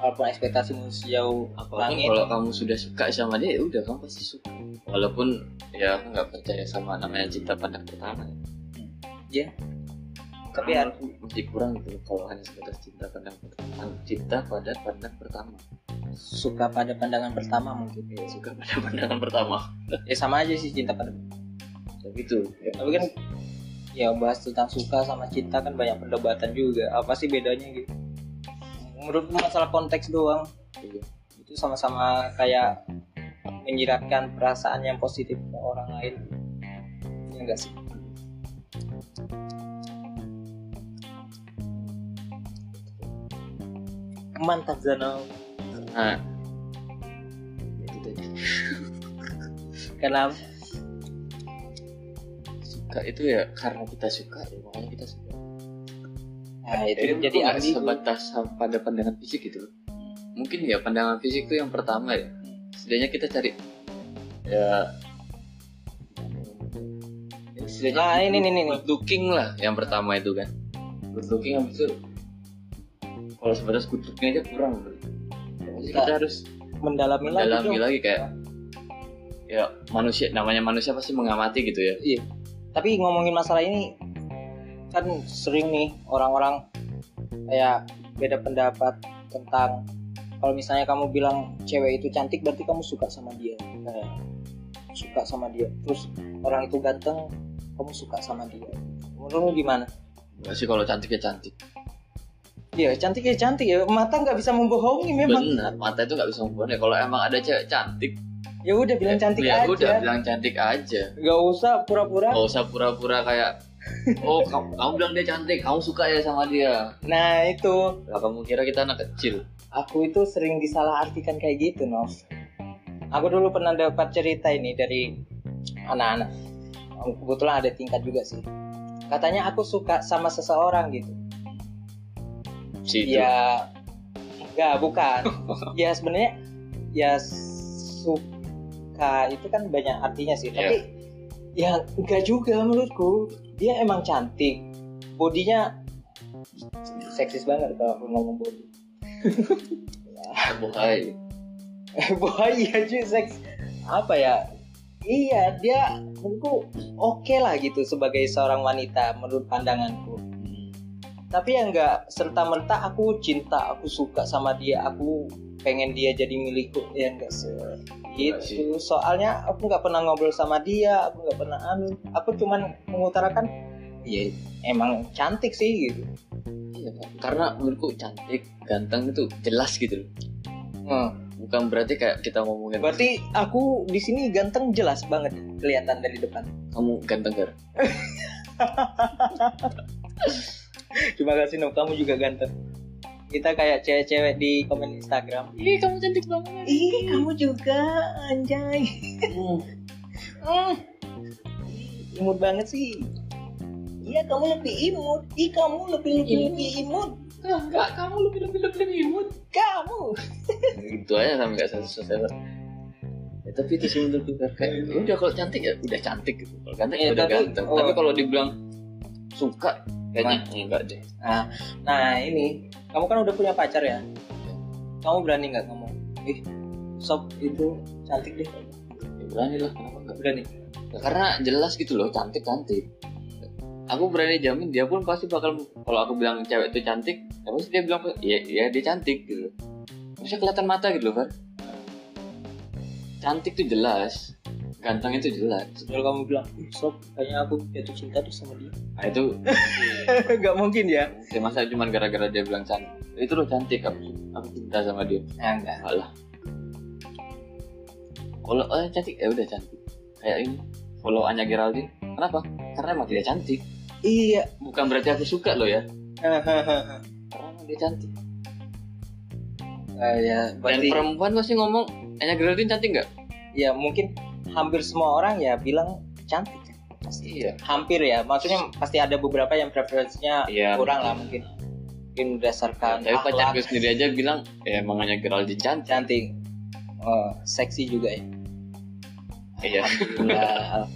walaupun ekspektasimu sejauh apa pun langit, kalau kamu sudah suka sama dia ya udah kamu pasti suka walaupun ya aku nggak percaya sama namanya cinta pandang pertama ya. tapi Karena ada aku masih kurang gitu kalau hanya sebatas cinta pandang pertama cinta pada pandang pertama suka pada pandangan pertama mungkin. ya suka pada [laughs] pandangan pertama Ya sama aja sih cinta pada. tapi itu ya, Tapi kan ya bahas tentang suka sama cinta kan banyak perdebatan juga. Apa sih bedanya gitu? Menurutku masalah konteks doang. iya. itu sama-sama kayak menyiratkan perasaan yang positif ke orang lain ya enggak sih mantap Zano karena ya itu jadi Kenapa? suka itu ya karena kita suka ya makanya kita suka Nah, itu jadi jadi ambigu. sebatas pada pandangan fisik gitu mungkin ya pandangan fisik itu yang pertama ya setidaknya kita cari ya ya, setidaknya Nah, ini nih nih nih. good looking lah yang pertama itu kan good looking habis itu kalau sebatas good looking aja kurang bro. Kita harus Mendalami lagi. mendalami dong. lagi kayak ya manusia namanya manusia pasti mengamati gitu ya Iya. Tapi ngomongin masalah ini kan sering nih orang-orang kayak beda pendapat tentang kalau misalnya kamu bilang cewek itu cantik berarti kamu suka sama dia. Kayak suka sama dia. Terus orang itu ganteng, kamu suka sama dia. Menurutmu gimana? Enggak sih kalau cantik ya cantik Iya, cantik ya cantik ya. Mata nggak bisa membohongi memang. benar mata itu nggak bisa ya kalau emang ada cewek cantik Ya udah bilang cantik ya aja. udah bilang cantik aja. Gak usah pura-pura. nggak usah pura-pura kayak oh [laughs] kamu, kamu bilang dia cantik kamu suka ya sama dia. Nah itu. Lah kamu kira kita anak kecil? Aku itu sering disalahartikan kayak gitu Nov. Aku dulu pernah dapat cerita ini dari anak-anak. Kebetulan ada tingkat juga sih. Katanya aku suka sama seseorang gitu si itu. Ya enggak bukan. [laughs] Ya sebenarnya ya suka itu kan banyak artinya sih. Tapi ya enggak juga menurutku. Dia emang cantik. Bodinya seksis banget kalau aku ngomong body. [laughs] Bohai. [laughs] Boy aja seks. Apa ya? Iya dia menurutku oke lah gitu sebagai seorang wanita menurut pandanganku. Tapi yang enggak serta merta aku cinta, aku suka sama dia, aku pengen dia jadi milikku ya enggak se gitu. Soalnya aku nggak pernah ngobrol sama dia, aku nggak pernah anu. Aku cuman mengutarakan ya emang cantik sih gitu. Iya, Pak. karena menurutku cantik ganteng itu jelas gitu loh Hmm. bukan berarti kayak kita ngomongin Berarti aku di sini ganteng jelas banget kelihatan dari depan. kamu ganteng gar [laughs] Terima kasih Nom, kamu juga ganteng. Kita kayak cewek-cewek di komen Instagram. ih kamu cantik banget Ih, kamu juga anjay. Hmm. Imut banget sih. Iya, kamu lebih imut. Ih, kamu lebih lebih lebih imut. enggak kamu lebih lebih lebih lebih imut Kamu. gitu aja sampai nggak selesai selesai ya, tapi itu sih menurutku kayak ya udah kalau cantik ya udah cantik gitu kalau ganteng ya Iya, udah tapi- ganteng oh. tapi kalau dibilang suka kayaknya enggak deh Nah, nah ini, kamu kan udah punya pacar ya. Kamu berani nggak ngomong? Ih, sob itu cantik deh. ya, berani lah kenapa enggak Berani. Ya, karena jelas gitu loh cantik cantik aku berani jamin dia pun pasti bakal kalau aku bilang cewek itu cantik ya pasti dia bilang ya, ya dia cantik gitu bisa kelihatan mata gitu loh kan cantik tuh jelas ganteng itu jelas Kalau kamu bilang, "Ih, sob, kayaknya aku jatuh cinta tuh sama dia. nah itu [laughs] Gak mungkin ya? ya masa cuma gara-gara dia bilang cantik itu loh cantik aku aku cinta sama dia Nah, enggak. Alah. Kalau eh, cantik ya udah cantik. Kayak ini. Follow Anya Geraldine. Kenapa? Karena emang dia cantik. Iya. Bukan berarti aku suka loh ya. Karena emang dia cantik. Ah, ya, Dan berarti perempuan pasti ngomong Anya Geraldine cantik nggak? ya mungkin hampir semua orang ya bilang cantik. Pasti. Iya. Hampir ya. Maksudnya pasti ada beberapa yang preferensinya Iya. kurang lah mungkin. Mungkin berdasarkan Tapi akhlak, pacarku sendiri aja bilang ya emang Anya Geraldine cantik. cantik. Oh, seksi juga ya. Iya. Alhamdulillah.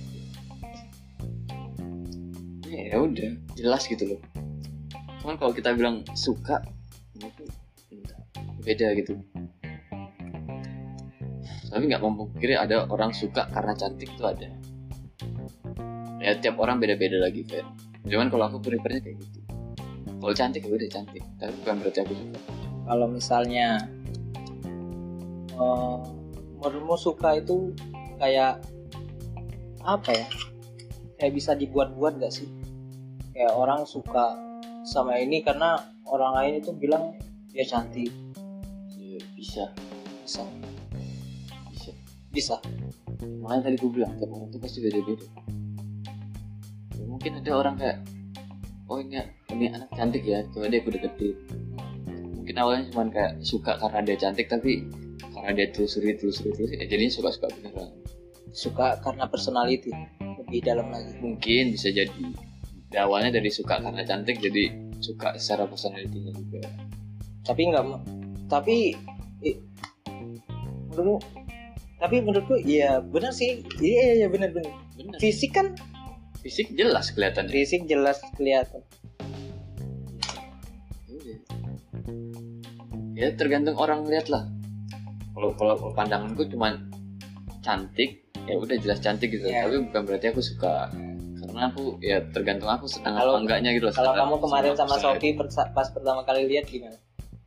ya udah jelas gitu loh. Cuman kalau kita bilang suka itu beda gitu. Tapi nggak memungkiri ada orang suka karena cantik itu ada. Ya tiap orang beda-beda lagi kayak. Cuman kalau aku prefernya kayak gitu. Kalau cantik ya udah cantik, tapi bukan berarti aku suka. Kalau misalnya menurutmu suka itu kayak apa ya? Kayak bisa dibuat-buat gak sih? Kayak orang suka sama ini karena orang lain itu bilang dia cantik. Ya, bisa, Bisa. Bisa. Makanya tadi gue bilang tiap orang itu pasti beda-beda. Ya, mungkin ada orang kayak, oh ini ini anak cantik ya, coba deh aku deketin. Mungkin awalnya cuma kayak suka karena dia cantik, tapi karena dia telusuri telusuri telusuri ya jadinya suka suka beneran suka karena personality lebih dalam lagi mungkin bisa jadi di awalnya dari suka karena cantik jadi suka secara personalitinya juga tapi nggak tapi menurut tapi menurutku iya benar sih. Iya iya benar benar. Bener fisik kan? Fisik jelas kelihatan fisik jelas kelihatan. Ya tergantung orang lihat lah. Kalau kalau pandanganku cuma cantik ya udah jelas cantik gitu. Iya. tapi bukan berarti aku suka. Karena aku ya tergantung aku senang Kalau- apa enggaknya gitu loh kalau kamu kemarin sama. Sofi persa- pas pertama kali lihat gimana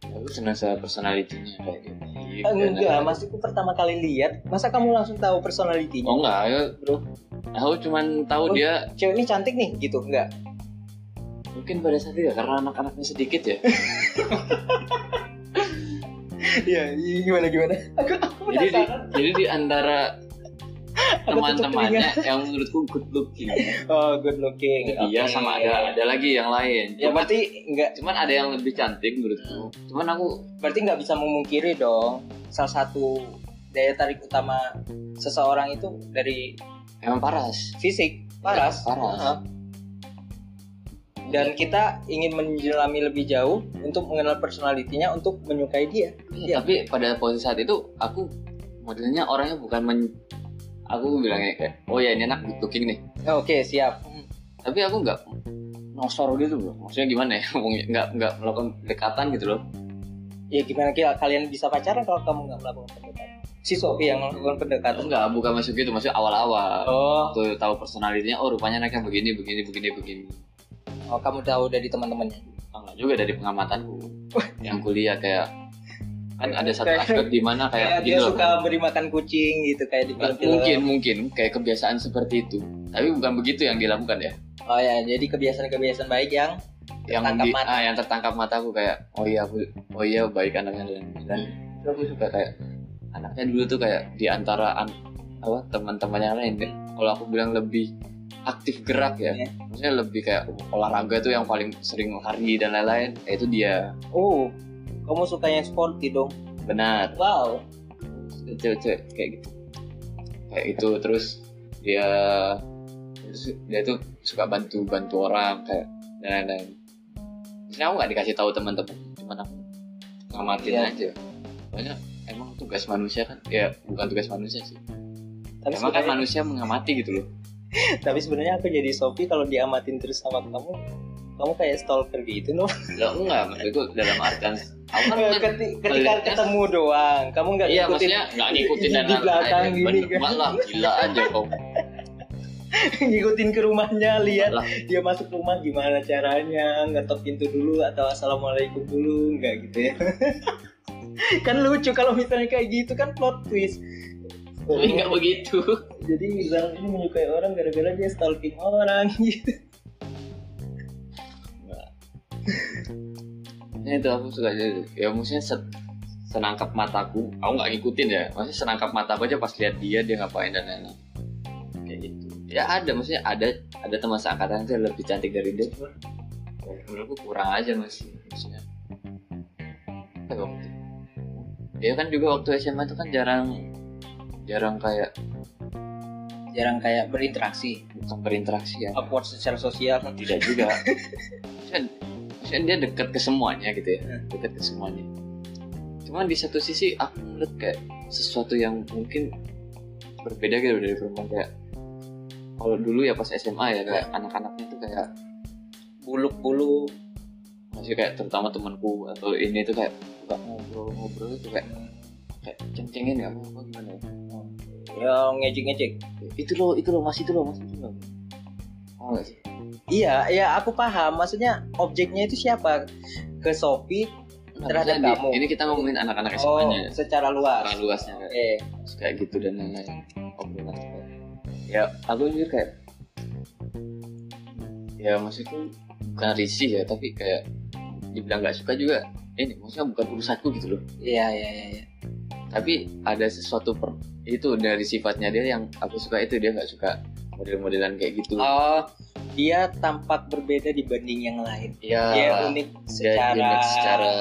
aku senang sama personalitinya kayak gitu enggak maksudku pertama kali lihat masa kamu langsung tahu personalitinya oh enggak ya bro. Aku cuman tahu Oh. dia cewek ini cantik nih gitu enggak? Mungkin pada saat itu ya karena anak-anaknya sedikit ya. [laughs] Iya gimana gimana? Aku, aku jadi di, jadi di antara Aku teman-temannya yang menurutku good looking. Oh good looking. Iya Oke. sama ada ada lagi yang lain. Ya cuman, berarti enggak cuman ada yang lebih cantik menurutku. Cuman aku berarti nggak bisa memungkiri dong salah satu daya tarik utama seseorang itu dari emang paras. fisik paras. Paras. Heeh. dan kita ingin menjelami lebih jauh untuk mengenal personalitinya untuk menyukai dia. Iya, tapi pada posisi saat itu aku modelnya orangnya bukan men aku bilangnya kayak oh ya ini anak good looking nih oke siap. Tapi aku nggak nosor gitu loh. Maksudnya gimana ya? [laughs] Ngomongnya nggak nggak melakukan dekatan gitu loh. Ya gimana kira kalian bisa pacaran kalau kamu nggak melakukan pendekatan si Sofi yang melakukan pendekatan enggak bukan masuk gitu maksudnya awal-awal. Oh. Tuh tahu personalitinya oh rupanya anaknya begini begini begini begini. Oh kamu tahu dari teman-temannya? Enggak juga dari pengamatanku yang kuliah kayak kan ada satu aspek di mana kayak kayak dia gini loh suka beri makan kucing gitu kayak di film-film. mungkin mungkin kayak kebiasaan seperti itu tapi bukan begitu yang dilakukan ya oh ya jadi kebiasaan-kebiasaan baik yang yang Tertangkap di, mata. ah, yang tertangkap mataku kayak oh iya aku oh iya baik anaknya dan dan itu aku suka kayak anaknya dulu tuh kayak di antara an, apa teman-teman yang lain deh. kalau aku bilang lebih aktif gerak ya Iya. maksudnya lebih kayak olahraga tuh yang paling sering lari dan lain-lain ya itu dia oh kamu suka yang sporty dong. Benar. Wow. Cewek-cewek kayak gitu. Kayak itu terus dia dia tuh suka bantu bantu orang kayak dan lain-lain. Maksudnya aku nggak dikasih tahu teman-teman cuman aku ngamatin Iya. aja. Soalnya emang tugas manusia kan ya bukan tugas manusia sih. Tapi emang kan sebenarnya manusia mengamati gitu loh. [laughs] Tapi sebenarnya aku jadi Sofi kalau diamatin terus sama kamu kamu kayak stalker gitu loh Lah enggak maksudku dalam artian kan, Keti- ketika ketemu doang kamu nggak iya ngikutin maksudnya nggak ngikutin dan di belakang gini Bener, kan? Malah gila aja kau [laughs] ngikutin ke rumahnya lihat Malah. dia masuk rumah gimana caranya ngetok pintu dulu atau assalamualaikum dulu nggak gitu ya. [laughs] Kan lucu kalau misalnya kayak gitu kan plot twist. Tapi nggak begitu. Jadi Rizal ini menyukai orang gara-gara dia stalking orang. [laughs] Gitu Ya itu aku suka jadi ya maksudnya se- senangkap mataku. Aku nggak ngikutin ya. Maksudnya senangkap mata aku aja pas lihat dia dia ngapain dan lain-lain. Kayak gitu. Ya ada. Maksudnya ada ada teman seangkatan yang lebih cantik dari dia. Cuma ya, menurutku kurang aja masih maksudnya. Waktu dia kan juga waktu SMA itu kan jarang jarang kayak jarang kayak berinteraksi. Bukan berinteraksi ya. Upward secara sosial. Tidak juga [laughs] maksudnya, dia dekat ke semuanya gitu ya? Hmm. dekat ke semuanya. Cuman di satu sisi aku ngeliat kayak sesuatu yang mungkin berbeda gitu dari perempuan. Kayak kalau dulu ya pas SMA ya kayak anak-anaknya tuh kayak buluk-buluk. Masih kayak terutama temanku atau ini tuh kayak suka ngobrol-ngobrol itu kayak kayak ceng-cengin ya apa apa gimana ya? Ya ngejek-ngejek. Itu loh itu loh masih itu loh masih itu loh oh sih? Iya ya aku paham. Maksudnya objeknya itu siapa? Ke Sofi Nah, Terhadap di- kamu. ini kita ngomongin anak-anak oh SMA-nya secara luas. Orang luasnya kayak eh kayak gitu dan lain-lain. Obrolan. Ya. Aku jujur kayak ya maksudku bukan risih ya tapi kayak dibilang nggak suka juga ini maksudnya bukan urusanku gitu loh. Iya iya iya iya. tapi ada sesuatu per, itu dari sifatnya dia yang aku suka itu dia nggak suka model-modelan kayak gitu. Oh dia tampak berbeda dibanding yang lain. Ya dia unik dia secara unik secara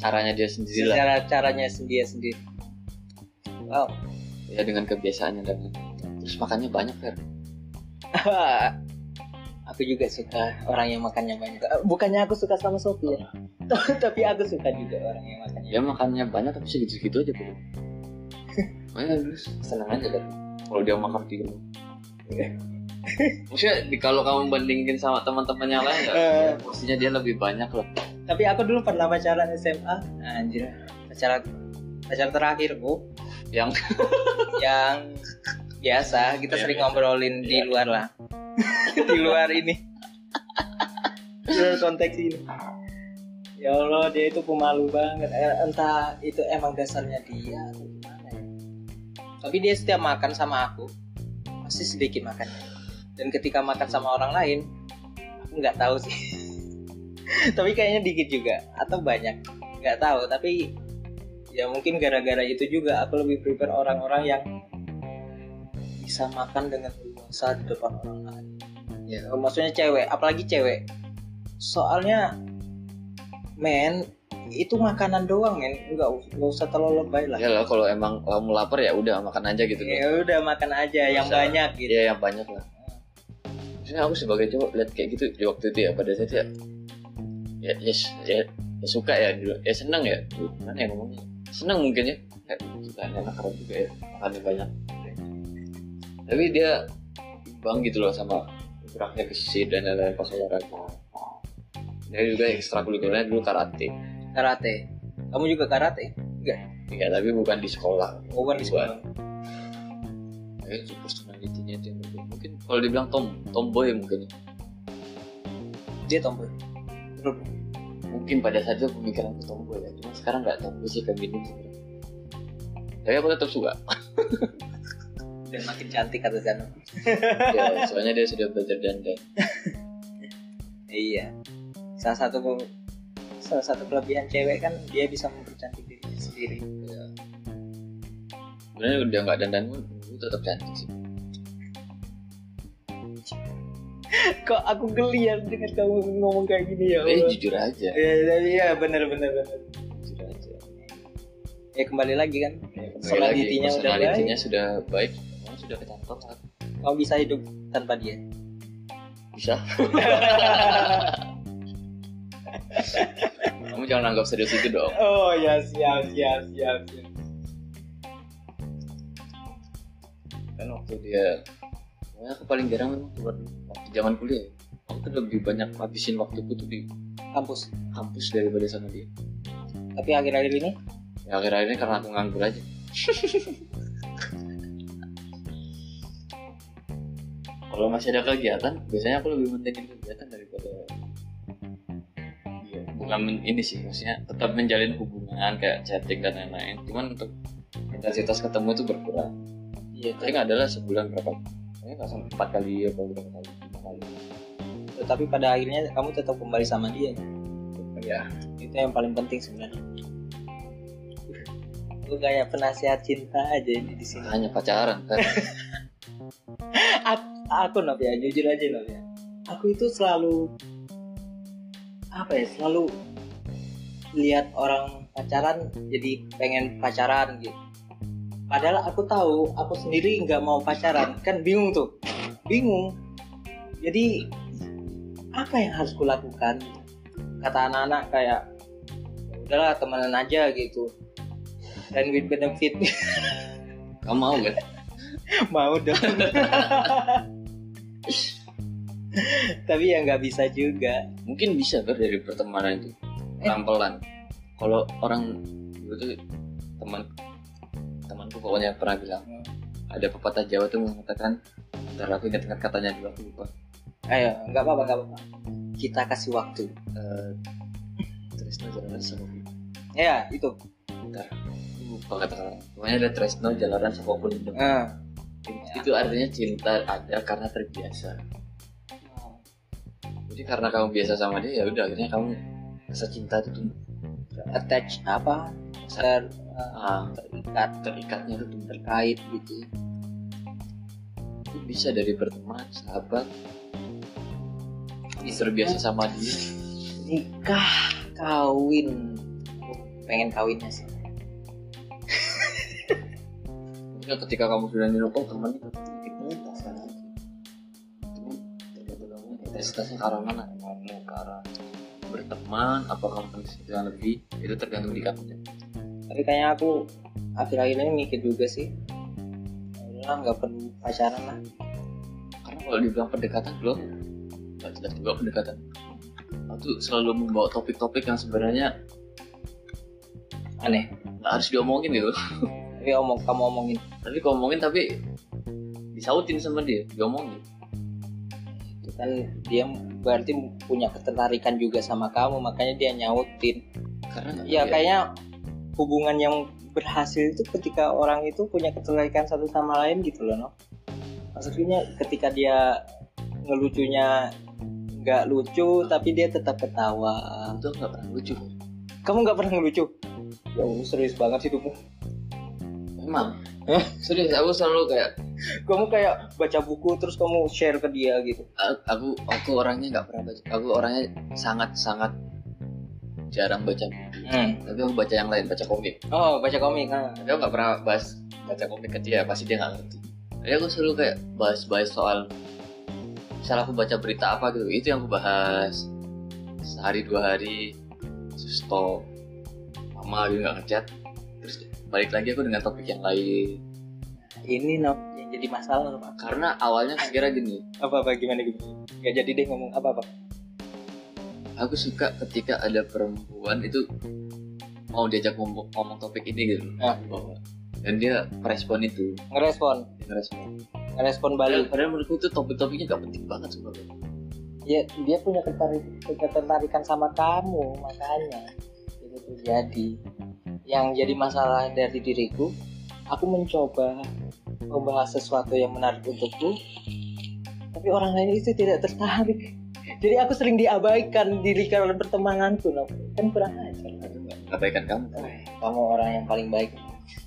caranya dia sendiri lah. secara caranya sendiri sendiri. Wow. Ya dengan kebiasaannya dan terus makannya banyak Fer. [laughs] Aku juga suka orang yang makannya banyak. Bukannya aku suka sama Sophie ya? [laughs] Tapi aku suka juga orang yang makannya dia makannya banyak tapi segitu-segitu aja bro [laughs] makanya terus seneng aja kan kalau dia makan rumah maksudnya kalau kamu bandingin sama teman-temannya lain ya, Eh. ya pastinya dia lebih banyak lah tapi aku dulu pernah pacaran SMA anjir. Pacaran pacar terakhirku yang [laughs] yang biasa kita Iya, sering biasa. ngobrolin di Iya. luar lah. [laughs] Di luar ini. Di luar konteks ini. Ya Allah dia itu pemalu banget. Eh, entah itu emang dasarnya dia atau gimana ya. Tapi dia setiap makan sama aku pasti sedikit makannya dan ketika makan sama orang lain aku nggak tahu sih. [laughs] Tapi kayaknya dikit juga atau banyak. Nggak tahu tapi ya mungkin gara-gara itu juga aku lebih prefer orang-orang yang bisa makan dengan leluasa di depan orang lain. Ya. Maksudnya cewek apalagi cewek. Soalnya men itu makanan doang men nggak us- nggak usah terlalu lebay lah. Ya lah kalau emang kamu lapar ya udah makan aja gitu ya udah makan aja yang Usah. banyak gitu. Ya yang banyak lah. Maksudnya aku sebagai cowok lihat kayak gitu di waktu itu ya pada saat ya ya ya, ya, ya suka ya dulu ya seneng ya. Gimana ya ngomongnya? Seneng mungkin ya. Kayak kita enak keren juga ya makannya banyak. Tapi dia bang gitu loh sama geraknya gesit dan lain-lain pas olahraga. Dia juga ekstrakurikulernya dulu karate karate. Kamu juga karate? Enggak. Ya tapi bukan di sekolah. Bukan di sekolah. Kayak super personality-nya dia mungkin. mungkin kalau dibilang tom tomboy mungkin ya. dia tomboy. Bener. mungkin pada saat itu pemikiran ke tomboy ya. Cuma sekarang nggak tomboy sih feminim sebenarnya tapi aku tetap suka. [laughs] Dan makin cantik kata Zano [laughs] ya soalnya dia sudah belajar dandan. Iya. Salah satu salah satu kelebihan cewek kan dia bisa mempercantik dirinya sendiri. Sebenarnya udah nggak dandan pun itu tetap cantik sih. [laughs] Kok aku geli ya dengan kamu ngomong kayak gini ya eh jujur aja. Iya, iya, iya, bener, bener, bener. jujur aja. Ya kembali lagi kan, ya, Personality-nya udah personality-nya sudah baik. Semua sudah kecantol lah. kamu bisa hidup tanpa dia. bisa [laughs] kamu jangan anggap serius itu dong Oh ya, siap, siap, siap, siap. kan waktu dia pokoknya aku paling jarang memang keluar waktu zaman kuliah ya. aku tuh lebih banyak habisin waktuku tuh di Kampus. kampus daripada sama dia Tapi akhir-akhir ini, ya akhir-akhir ini karena aku nganggur aja [laughs] kalau masih ada kegiatan biasanya aku lebih pentingin kegiatan men- ini sih maksudnya tetap menjalin hubungan kayak chatting dan lain-lain cuman untuk intensitas ketemu itu berkurang iya, paling adalah sebulan berapa Kayaknya nggak sampai empat kali atau berapa kali kali tapi pada akhirnya kamu tetap kembali sama dia. ya Itu yang paling penting sebenarnya. Lu kayak penasihat cinta aja ini di sini. hanya pacaran kan [laughs] aku, aku ya, jujur aja Nov ya. Aku itu selalu apa ya, selalu lihat orang pacaran jadi pengen pacaran gitu. Padahal aku tahu aku sendiri nggak mau pacaran, kan bingung tuh, bingung. Jadi apa yang harus kulakukan? Kata anak-anak kayak "Ya udahlah temenan aja gitu. Dan with benefit kamu mau kan [laughs] mau dong [laughs] [laughs] tapi ya nggak bisa juga. Mungkin bisa kan dari pertemanan itu. Pelan-pelan. Kalau orang dulu tuh teman temanku pokoknya pernah bilang ada pepatah Jawa tuh mengatakan ntar aku ingat-ingat katanya dulu aku lupa. Ayo nggak apa-apa nggak apa-apa. Kita kasih waktu. Eh, Tresno jalanan sama ya itu. Aku lupa kata pokoknya ada Tresno jalanan sama pelindung Ah. itu artinya cinta ada karena terbiasa karena kamu biasa sama dia ya udah akhirnya kamu rasa cinta itu tumbuh. Attach apa? Ter ah, terikat. Terikatnya itu terkait gitu. Itu bisa dari berteman sahabat. Terbiasa sama dia. Nikah kawin. Pengen kawinnya sih. Ketika kamu sudah oh teman itu intensitas kan intensitasnya ke arah mana kamu ke arah berteman apa kamu yang lebih itu tergantung di kamu tapi kayaknya aku akhir-akhir ini mikir juga sih. Lah nggak perlu pacaran lah. Karena kalau dibilang pendekatan belum. Nggak jelas juga pendekatan. Aku selalu membawa topik-topik yang sebenarnya aneh. nggak harus diomongin gitu. Tapi omong kamu omongin. Tapi kalau ngomongin tapi disautin sama dia diomongin kan dia berarti punya ketertarikan juga sama kamu makanya dia nyautin. Karena ya kayaknya hubungan yang berhasil itu ketika orang itu punya ketertarikan satu sama lain gitu loh no. Maksudnya ketika dia ngelucunya nggak lucu tapi dia tetap ketawa. Itu nggak pernah lucu. Kamu nggak pernah ngelucu? Ya Allah, serius banget hidupmu. Memang serius aku selalu kayak [laughs] kamu kayak baca buku terus kamu share ke dia gitu. Aku aku orangnya nggak pernah baca. Aku orangnya sangat sangat jarang baca. Buku hmm. tapi aku baca yang lain baca komik. Oh baca komik ah. tapi aku nggak pernah bahas baca komik ke dia pasti dia nggak ngerti. Jadi aku selalu kayak bahas-bahas soal misal aku baca berita apa gitu itu yang aku bahas. Sehari dua hari terus stop. Lama gitu nggak ngechat. Terus balik lagi aku dengan topik yang lain. Ini no jadi masalah Pak. karena awalnya kira gini. Apa apa gimana? Gitu nggak jadi deh ngomong apa apa aku suka ketika ada perempuan itu mau diajak ngomong, ngomong topik ini gitu. Ah. dan dia merespon itu. Ngerespon? Dia ngerespon. Ngerespon padahal, balik padahal menurutku tuh topik-topiknya gak penting banget sebenarnya. Ya dia punya ketarik, ketertarikan sama kamu makanya itu terjadi. Yang jadi masalah dari diriku aku mencoba membahas sesuatu yang menarik untukku tapi orang lain itu tidak tertarik. Jadi aku sering diabaikan di lingkaran pertemananku no. kan kurang ajar. Kebaikan kamu kan kamu orang yang paling baik.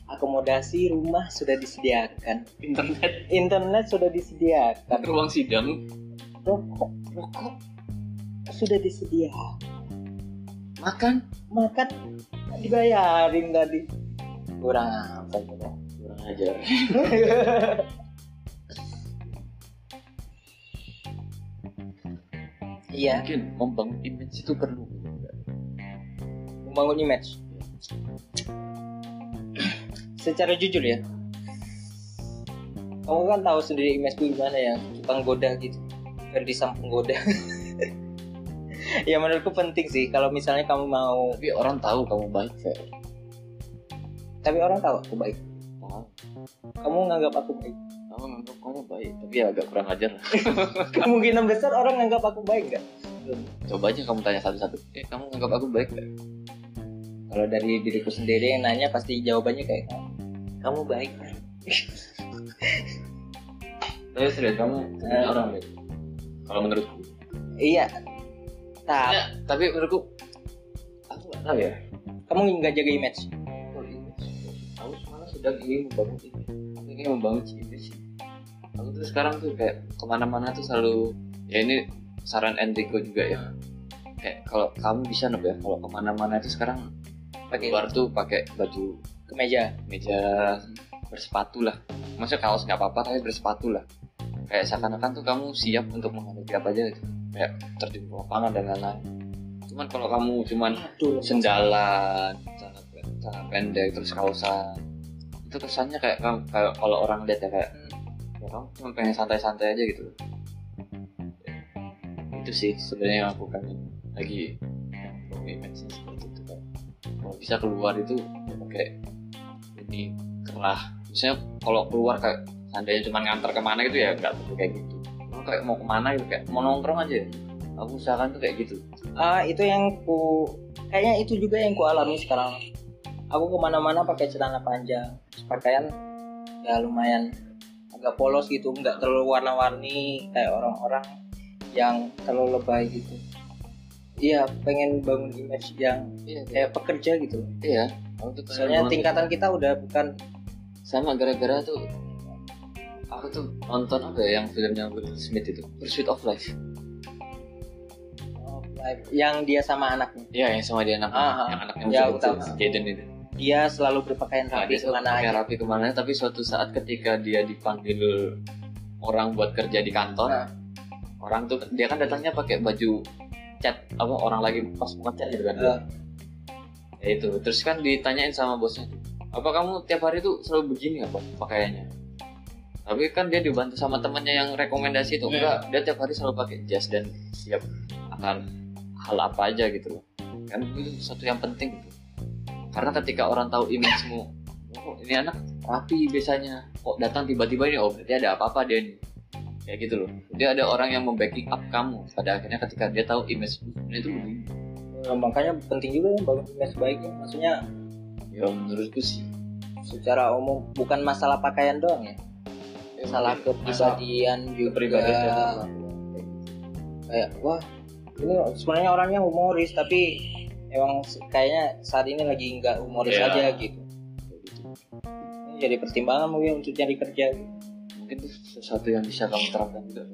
Akomodasi rumah sudah disediakan. Internet. Internet sudah disediakan. Ruang sidang. Rokok rokok sudah disediakan? Makan? Makan dibayarin tadi. Kurang apa gitu ajar iya. Mungkin membangun image itu perlu membangun image. Secara jujur ya. Kamu kan tahu sendiri image gue gimana ya? Tukang goda gitu. Ferdi Sampung goda [laughs] ya menurutku penting sih. Kalau misalnya kamu mau tapi orang tahu kamu baik Fer. Tapi orang tahu aku baik kamu nganggap aku baik? Kamu nganggap kamu baik tapi ya agak kurang ajar [laughs] kemungkinan besar orang nganggap aku baik nggak? Coba aja kamu tanya satu-satu. Eh kamu nganggap aku baik gak? kalau dari diriku sendiri yang nanya pasti jawabannya kayak kamu. Baik. Kan?" tapi serius kamu Eh. orang baik kalau menurutku. Iya. Tapi Ya, tapi menurutku aku nggak tahu ya. Kamu nggak jaga image. Sedang ingin membangun ini. Aku ingin membangun image aku tuh sekarang tuh kayak ke mana-mana tuh selalu ya ini saran Enrico juga ya. Kayak kalau kamu bisa nob ya kalau ke mana-mana itu sekarang pakai keluar tuh pakai baju kemeja. Meja bersepatu lah. Maksudnya kaos nggak apa-apa tapi bersepatu lah. Kayak seakan-akan tuh kamu siap untuk menghadapi apa aja gitu. kayak terjun ke lapangan dan lain-lain. Cuman kalau kamu cuman sendalan celana pendek terus kausan itu kesannya kayak kamu- kayak kalau orang lihat ya kayak ya kamu cuma pengen santai-santai aja gitu. Itu sih sebenarnya yang aku kangen lagi yang image seperti itu kan kalau bisa keluar itu ya pakai ini kerah misalnya kalau keluar kayak seandainya cuma ngantar ke mana gitu ya nggak perlu kayak gitu. Kalau kayak mau ke mana gitu kayak mau nongkrong aja. Aku usahakan tuh kayak gitu. Ah itu yang ku kayaknya itu juga yang ku alami sekarang aku ke mana-mana pakai celana panjang. Terus pakaian ya lumayan agak polos gitu nggak terlalu warna-warni kayak orang-orang yang terlalu lebay gitu. Iya pengen bangun image yang iya kayak pekerja gitu. Iya soalnya tingkatan kita udah bukan sama gara-gara tuh aku tuh nonton apa ya yang filmnya Will Smith itu? Pursuit of Life. Yang dia sama anaknya. Iya yang sama dia anak Ah, ah. yang anaknya Ya, utama. Jaden itu dia selalu berpakaian Nah, rapi selalu ke mana aja rapi ke mana tapi suatu saat ketika dia dipanggil orang buat kerja di kantor Nah. orang tuh dia kan datangnya pakai baju cat apa orang lagi pas mau cat gitu kan Eh. ya itu terus kan ditanyain sama bosnya apa kamu tiap hari tuh selalu begini apa pakaiannya tapi kan dia dibantu sama temannya yang rekomendasi itu Hmm. enggak dia tiap hari selalu pakai jas dan siap akan hal apa aja gitu kan itu sesuatu yang penting gitu. Karena ketika orang tahu image-mu oh ini anak rapi biasanya. Kok datang tiba-tiba ini? Oh berarti ada apa-apa dia nih kayak gitu loh. Dia ada orang yang membacking up kamu pada akhirnya ketika dia tahu image sebenarnya itu begini. Eh, makanya penting juga ya bangun image baiknya maksudnya ya menurutku sih. secara umum bukan masalah pakaian doang ya. Masalah kepribadian juga. kepribadian kayak wah ini sebenarnya orangnya humoris tapi emang kayaknya saat ini lagi nggak humoris Iya. aja gitu. Ini jadi pertimbangan mungkin untuk cari kerja gitu. mungkin itu sesuatu yang bisa kamu terapkan juga.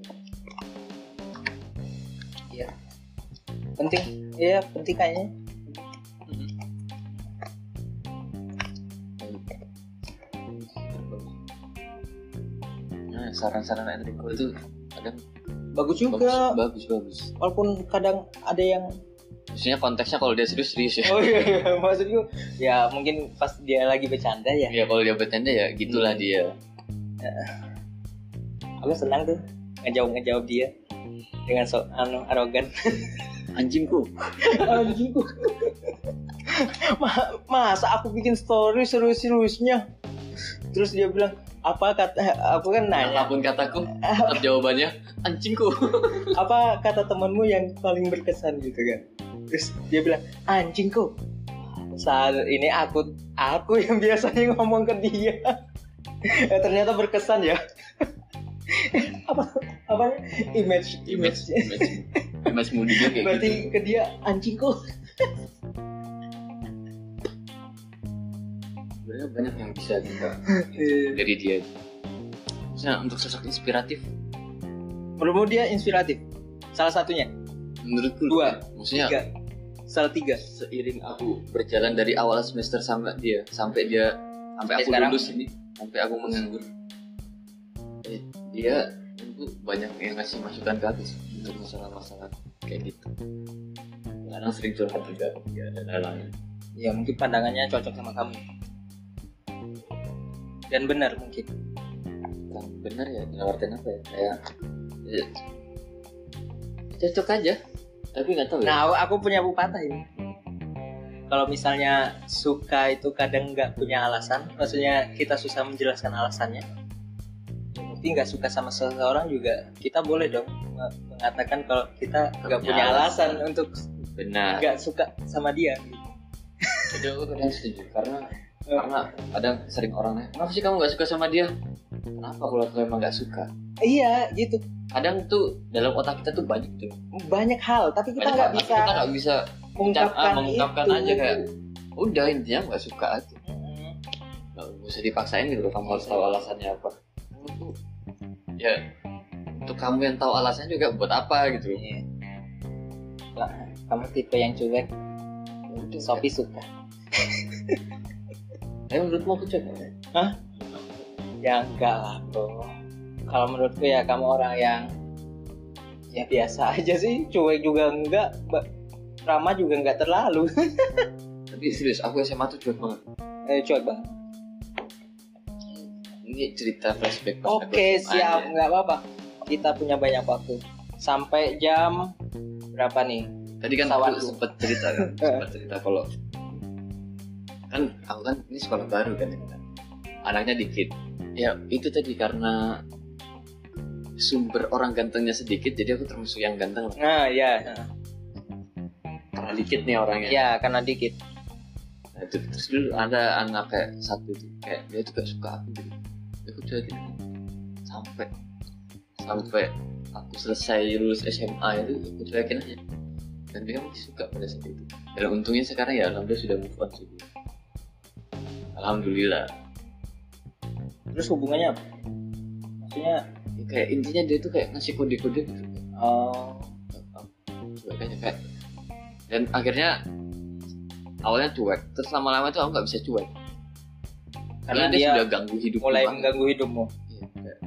Penting. Iya penting kayaknya. Nah saran-saran Enrico itu kadang bagus bagus juga. bagus bagus. Walaupun kadang ada yang maksudnya konteksnya kalau dia serius serius ya. Oh iya, iya. maksudku ya mungkin pas dia lagi bercanda ya. Ya kalau dia bercanda ya gitulah Hmm. dia aku senang tuh ngejawab ngejawab dia dengan so anu arogan. [laughs] Anjingku. Anjingku. Ma- masa aku bikin story serius-seriusnya terus dia bilang apa kata aku kan nanya. apa pun kataku tetap jawabannya anjingku. [laughs] Apa kata temanmu yang paling berkesan gitu kan? Terus dia bilang anjingku. Saat ini aku aku yang biasanya ngomong ke dia. [laughs] Eh, ternyata berkesan ya. [laughs] Apa apa? Image. Image image. Image moody dia kayak berarti gitu. ke dia anjingku sebenarnya banyak yang bisa kita dari dia. Maksudnya untuk sosok inspiratif? Menurutmu dia inspiratif? Salah satunya? Menurutku Dua, maksudnya tiga. Salah tiga. Seiring aku berjalan dari awal semester sampai dia sampai dia sampai Sampai aku sekarang? lulus ini sampai aku menganggur. Eh, dia itu banyak yang ngasih masukan ke aku untuk masalah-masalah kayak gitu. Kadang sering curhat juga ya dan lain-lain ya mungkin pandangannya cocok sama kamu dan benar mungkin Yang benar ya dalam artian apa ya kayak ya, cocok aja tapi nggak tahu ya nah aku punya pepatah ini kalau misalnya suka itu kadang nggak punya alasan maksudnya kita susah menjelaskan alasannya tapi nggak suka sama seseorang juga kita boleh dong me- mengatakan kalau kita nggak punya alasan. alasan untuk benar nggak suka sama dia gitu. jadi aku kadang setuju karena. Karena kadang sering orang nanya kenapa sih kamu nggak suka sama dia? Kenapa kalau aku emang nggak suka? Iya gitu. Kadang tuh dalam otak kita tuh banyak tuh. Banyak hal tapi kita nggak tapi bisa kita nggak bisa mengungkapkan, ah, mengungkapkan itu. aja kayak, udah intinya nggak suka aja. Mm. nggak usah dipaksain gitu kamu harus tahu alasannya apa. Kamu ya untuk kamu yang tahu alasannya juga buat apa gitu Iya. Kamu tipe yang cuek Sopi suka [laughs] Ayo menurutmu aku cek ya enggak lah bro. Kalau menurutku ya kamu orang yang ya biasa aja sih. Cuek juga enggak ramah juga enggak terlalu. [laughs] Tapi serius aku SMA tuh cuek banget. Eh, cuek banget? Ini cerita flashback oke SMA siap. aja. nggak apa-apa. Kita punya banyak waktu. Sampai jam berapa nih? Tadi kan Pesawat aku sempat cerita kan [laughs] sempat cerita kalau kan aku kan ini sekolah baru kan ini kan. anaknya dikit. Ya. Itu tadi karena sumber orang gantengnya sedikit jadi aku termasuk yang ganteng. Lah. nah ya karena dikit nih orangnya. Ya karena dikit. Nah, itu- terus dulu ada anak kayak satu tuh kayak dia tuh gak suka aku gitu. Aku cuekin sampai sampai aku selesai lulus SMA itu aku cuekin aja. Dan dia masih suka pada saat itu. Dan untungnya sekarang ya alhamdulillah sudah move on sih alhamdulillah. Terus hubungannya apa? Maksudnya Ya, kayak intinya dia tuh kayak ngasih kode-kode gitu. Oh aja kayak dan akhirnya awalnya cuek. Terus lama-lama tuh aku nggak bisa cuek. Karena dia, dia sudah ganggu hidup mulai mengganggu hidupmu. Iya, kayak,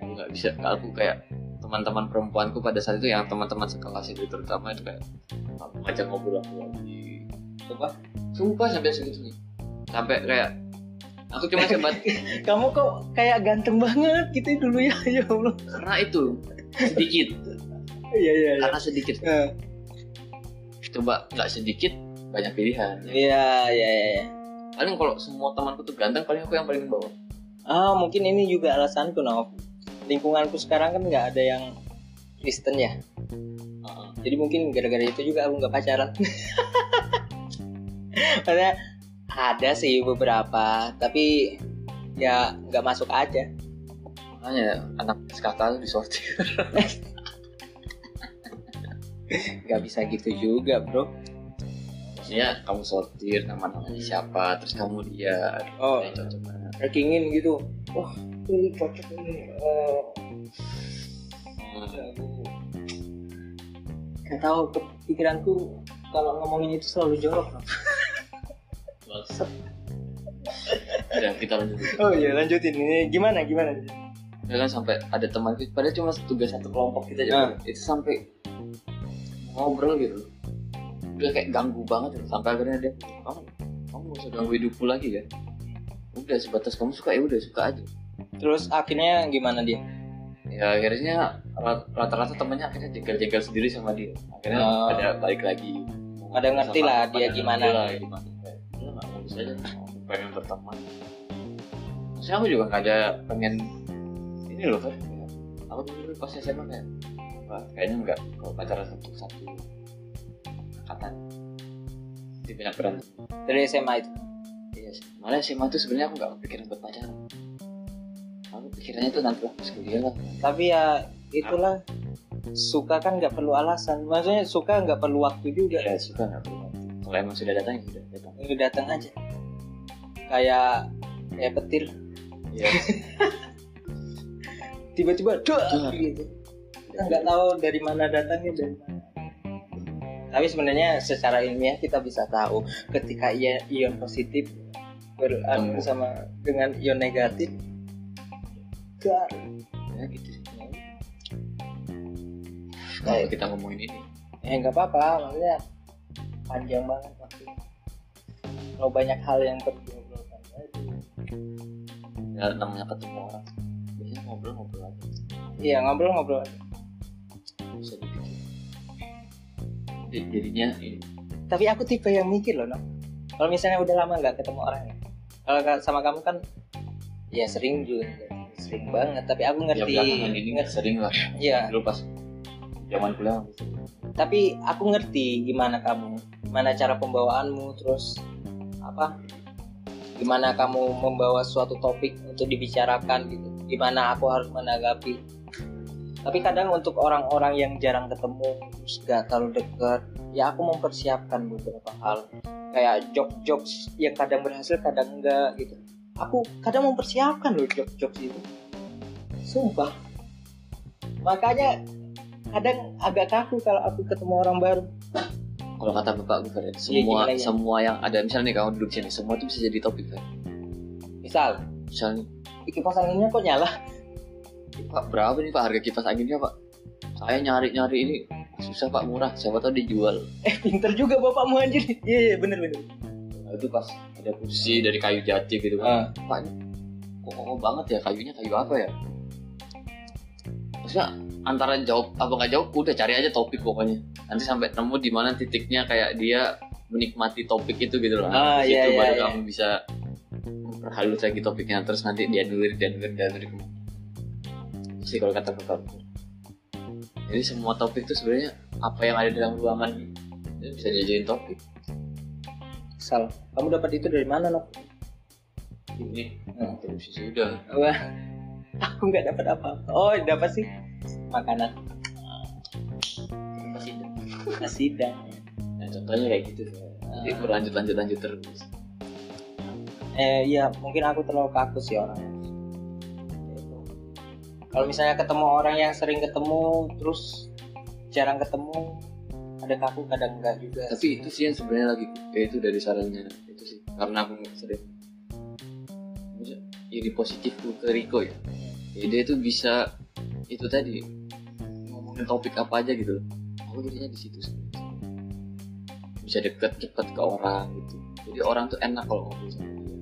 aku nggak bisa. Aku kayak teman-teman perempuanku pada saat itu yang teman-teman sekelas itu terutama itu kayak aku ngajak ngobrol aku lagi. Coba. sumpah sampai segitunya sampai kayak aku cuma sempat [laughs] kamu kok kayak ganteng banget gitu dulu ya ya Allah. Karena itu sedikit. Iya iya iya. Karena sedikit. Eh, coba nggak sedikit banyak pilihan. Ya. iya iya iya. Paling kalau semua temanku tuh ganteng paling aku yang paling bawah. Ah mungkin ini juga alasanku Nov. Lingkunganku sekarang kan nggak ada yang Kristen ya. Jadi mungkin gara-gara itu juga aku nggak pacaran. [laughs] Maksudnya ada sih beberapa tapi ya nggak masuk aja. Makanya anak tuh disortir. [laughs] Nggak bisa gitu juga bro. Maksudnya kamu sortir nama namanya siapa terus kamu dia oh banget rankingin gitu. Wah ini cocok ini Eh, Hmm. nggak tahu pikiranku kalau ngomongin itu selalu jorok [laughs] Udah kita lanjut. Oh iya lanjutin. Ini gimana gimana? Ya kan sampai ada teman kita. Padahal cuma tugas satu kelompok kita aja. Ah. itu sampai ngobrol gitu. Udah kayak ganggu banget gitu. sampai akhirnya dia kamu kamu gak usah ganggu hidupku lagi ya udah sebatas kamu suka ya udah suka aja. Terus akhirnya gimana dia? Ya akhirnya rat- rata-rata temennya akhirnya jegal-jegal sendiri sama dia. Akhirnya Oh. ada balik lagi. Pada ngerti lah dia gimana. lah gimana kayak udah nggak mau bisa aja pengen berteman. Maksudnya aku juga nggak ada pengen ini loh kan aku dulu pas SMA kayak wah kayaknya nggak. Kalau pacaran satu satu. Angkatan. Jadi banyak berantem dari SMA itu? Iya malah SMA tuh sebenarnya aku nggak kepikiran buat pacaran. Aku pikirannya tuh nanti pas kuliah lah. Tapi ya itulah. Suka kan nggak perlu alasan. Maksudnya suka nggak perlu waktu juga. Ya suka nggak perlu waktu. kalau emang sudah datang ya sudah datang. Lu datang aja kayak kayak petir Iya. [laughs] tiba-tiba dua Dar. gitu kita nggak tahu dari mana datangnya dari mana tapi sebenarnya secara ilmiah kita bisa tahu ketika ia- ion positif beradu Hmm. sama dengan ion negatif dar. ya gitu kalau Kayak- kita ngomongin ini ya nggak apa-apa maksudnya panjang banget waktunya kalau banyak hal yang perlu ya namanya ketemu orang. Biasanya ngobrol-ngobrol aja. Iya ngobrol-ngobrol aja. bisa Jadi- jadinya ini. Tapi aku tipe yang mikir loh no kalau misalnya udah lama nggak ketemu orang ya. Kalau ka- sama kamu kan ya sering juga. Sering banget tapi aku ya ngerti belakangan ini nggak ngerti sering lah. Iya. Dulu pas zaman kuliah tapi aku ngerti gimana kamu gimana cara pembawaanmu terus apa gimana kamu membawa suatu topik untuk dibicarakan gitu? Gimana aku harus menanggapi? Tapi kadang untuk orang-orang yang jarang ketemu terus gak terlalu dekat ya aku mempersiapkan beberapa hal. Kayak jokes-jokes yang kadang berhasil kadang enggak gitu. Aku kadang mempersiapkan loh jokes-jokes itu. Sumpah. Makanya kadang agak kaku kalau aku ketemu orang baru kalau kata bapak gue Fer, semua ya? semua yang ada misalnya nih kamu duduk sini semua tuh bisa jadi topik kan misal? Misalnya. Kipas anginnya kok nyala? Pak berapa nih pak? Harga kipas anginnya pak? Saya nyari nyari ini susah pak murah. Siapa tahu dijual. Eh pinter juga bapakmu anjir. Iya iya bener bener. Nah, itu pas ada kursi dari kayu jati gitu kan Ah. pak ini kok kokoh banget ya kayunya kayu apa ya? Maksudnya antara jawab apa nggak jawab udah cari aja topik pokoknya. Nanti sampai nemu di mana titiknya kayak dia menikmati topik itu gitu loh. Ah, Di situ iya, iya, baru iya. kamu bisa perhalus lagi topiknya. Terus nanti dia nulir dia nulir dia nulir sih kalau kata bapak jadi semua topik itu sebenarnya apa yang ada dalam ruangan itu bisa dijadiin topik. Sal, kamu dapat itu dari mana nok? ini. Hmm. terus sudah. Wah, [laughs] aku nggak dapat apa-apa. Oh, dapat sih makanan asidang. Nah, contohnya kayak gitu jadi berlanjut lanjut lanjut terus. Eh, iya, mungkin aku terlalu kaku sih orangnya. Kalau misalnya ketemu orang yang sering ketemu, terus jarang ketemu, ada kaku kadang enggak juga tapi itu sih yang sebenarnya lagi ya itu dari sarannya itu sih. Karena aku sering. Maksudnya, iri positifku ke Riko ya. Ya dia itu bisa itu tadi ngomongin topik apa aja gitu. Aku jadinya di situ bisa deket cepet ke orang gitu. Jadi orang tuh enak kalau ngobrol sama dia.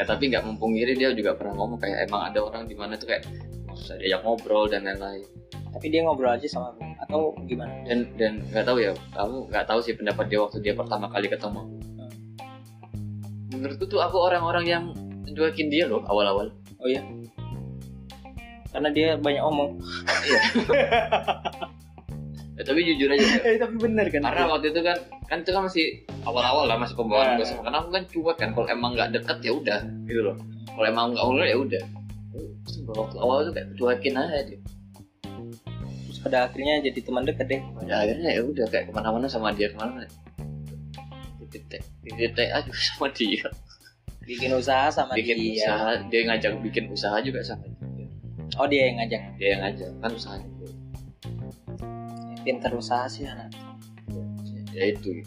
Ya tapi nggak mempungkiri dia juga pernah ngomong kayak emang ada orang di mana tuh kayak susah diajak ngobrol dan lain-lain. Tapi dia ngobrol aja sama aku atau gimana? Dan dan nggak tahu ya kamu nggak tahu sih pendapat dia waktu dia pertama kali ketemu aku. menurutku tuh aku orang-orang yang cuekin dia loh awal-awal. Oh iya karena dia banyak omong. [laughs] Ya, tapi jujur aja ya. eh tapi bener kan? Karena waktu itu kan kan itu kan masih awal-awal lah masih pembawaan Nah. gue sama karena aku kan cuek kan kalau emang nggak deket ya udah gitu loh. Kalau emang nggak ngobrol ya udah. Waktu awal tuh kayak cuekin aja dia. Terus pada akhirnya jadi teman dekat deh. Pada akhirnya ya udah kayak ke mana-mana sama dia ke mana-mana. Titik titik aja [laughs] sama dia. Bikin usaha sama bikin dia. usaha dia ngajak bikin usaha juga sama dia oh dia yang ngajak. Dia yang ngajak. Kan usahanya dia. pinter usaha sih anak. Ya itu.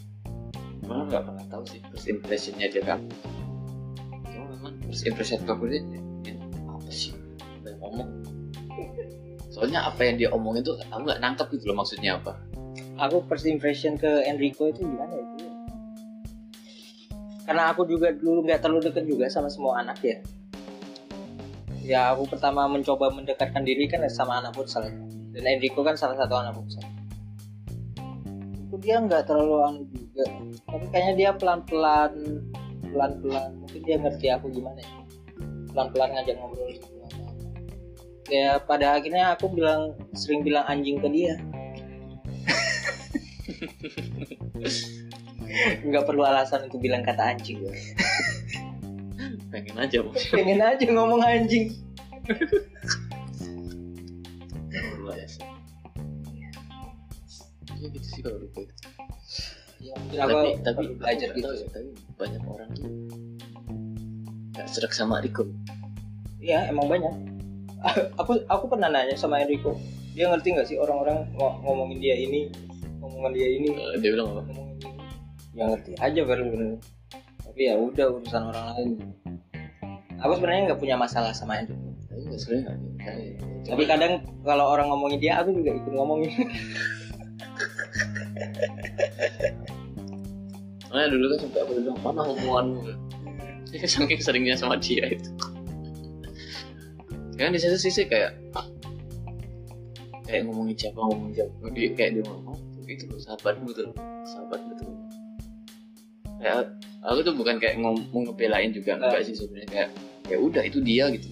Malah nggak pernah tahu sih first impressionnya dia kan cuma memang first impression aku dia ya, apa sih? Yang ngomong. Soalnya apa yang dia omongin tuh aku nggak nangkep gitu loh maksudnya apa. Aku first impression ke Enrico itu gimana ya? Itu karena aku juga dulu nggak terlalu deket juga sama semua anak ya ya aku pertama mencoba mendekatkan diri kan sama anak futsal dan Enrico kan salah satu anak futsal. Itu dia nggak terlalu anu juga. Tapi kayaknya dia pelan pelan pelan pelan mungkin dia ngerti aku gimana ya. Pelan pelan ngajak ngobrol ya pada akhirnya aku bilang sering bilang anjing ke dia. [laughs] Nggak perlu alasan untuk bilang kata anjing [laughs] pengen aja maksudnya [laughs] pengen aja ngomong anjing. Luar biasa ya gitu sih kalau Riko itu ya, tapi tapi belajar gitu ya, tapi banyak orang tuh nggak serak sama Riko Iya emang banyak. [laughs] Aku aku pernah nanya sama Enrico. Dia ngerti nggak sih orang-orang ngo- ngomongin dia ini ngomongan dia ini? Eh, dia bilang apa? Ngomongin dia ya ngerti aja baru bener. Tapi ya udah urusan orang lain aku sebenarnya nggak punya masalah sama Enrico tapi nggak sebenarnya nggak kayak tapi kadang kalau orang ngomongin dia aku juga ikut ngomongin. [laughs] Nah dulu kan sampai aku bilang mana omonganmu [laughs] saking seringnya sama dia itu. Kan di satu sisi kayak kayak ngomongin siapa ngomongin siapa. Dia kayak dia ngomong "Oh, itu loh sahabatmu tuh sahabat betul kayak aku tuh bukan kayak ngomong ngebelain juga enggak. sih sebenarnya. Kayak ya udah itu dia gitu.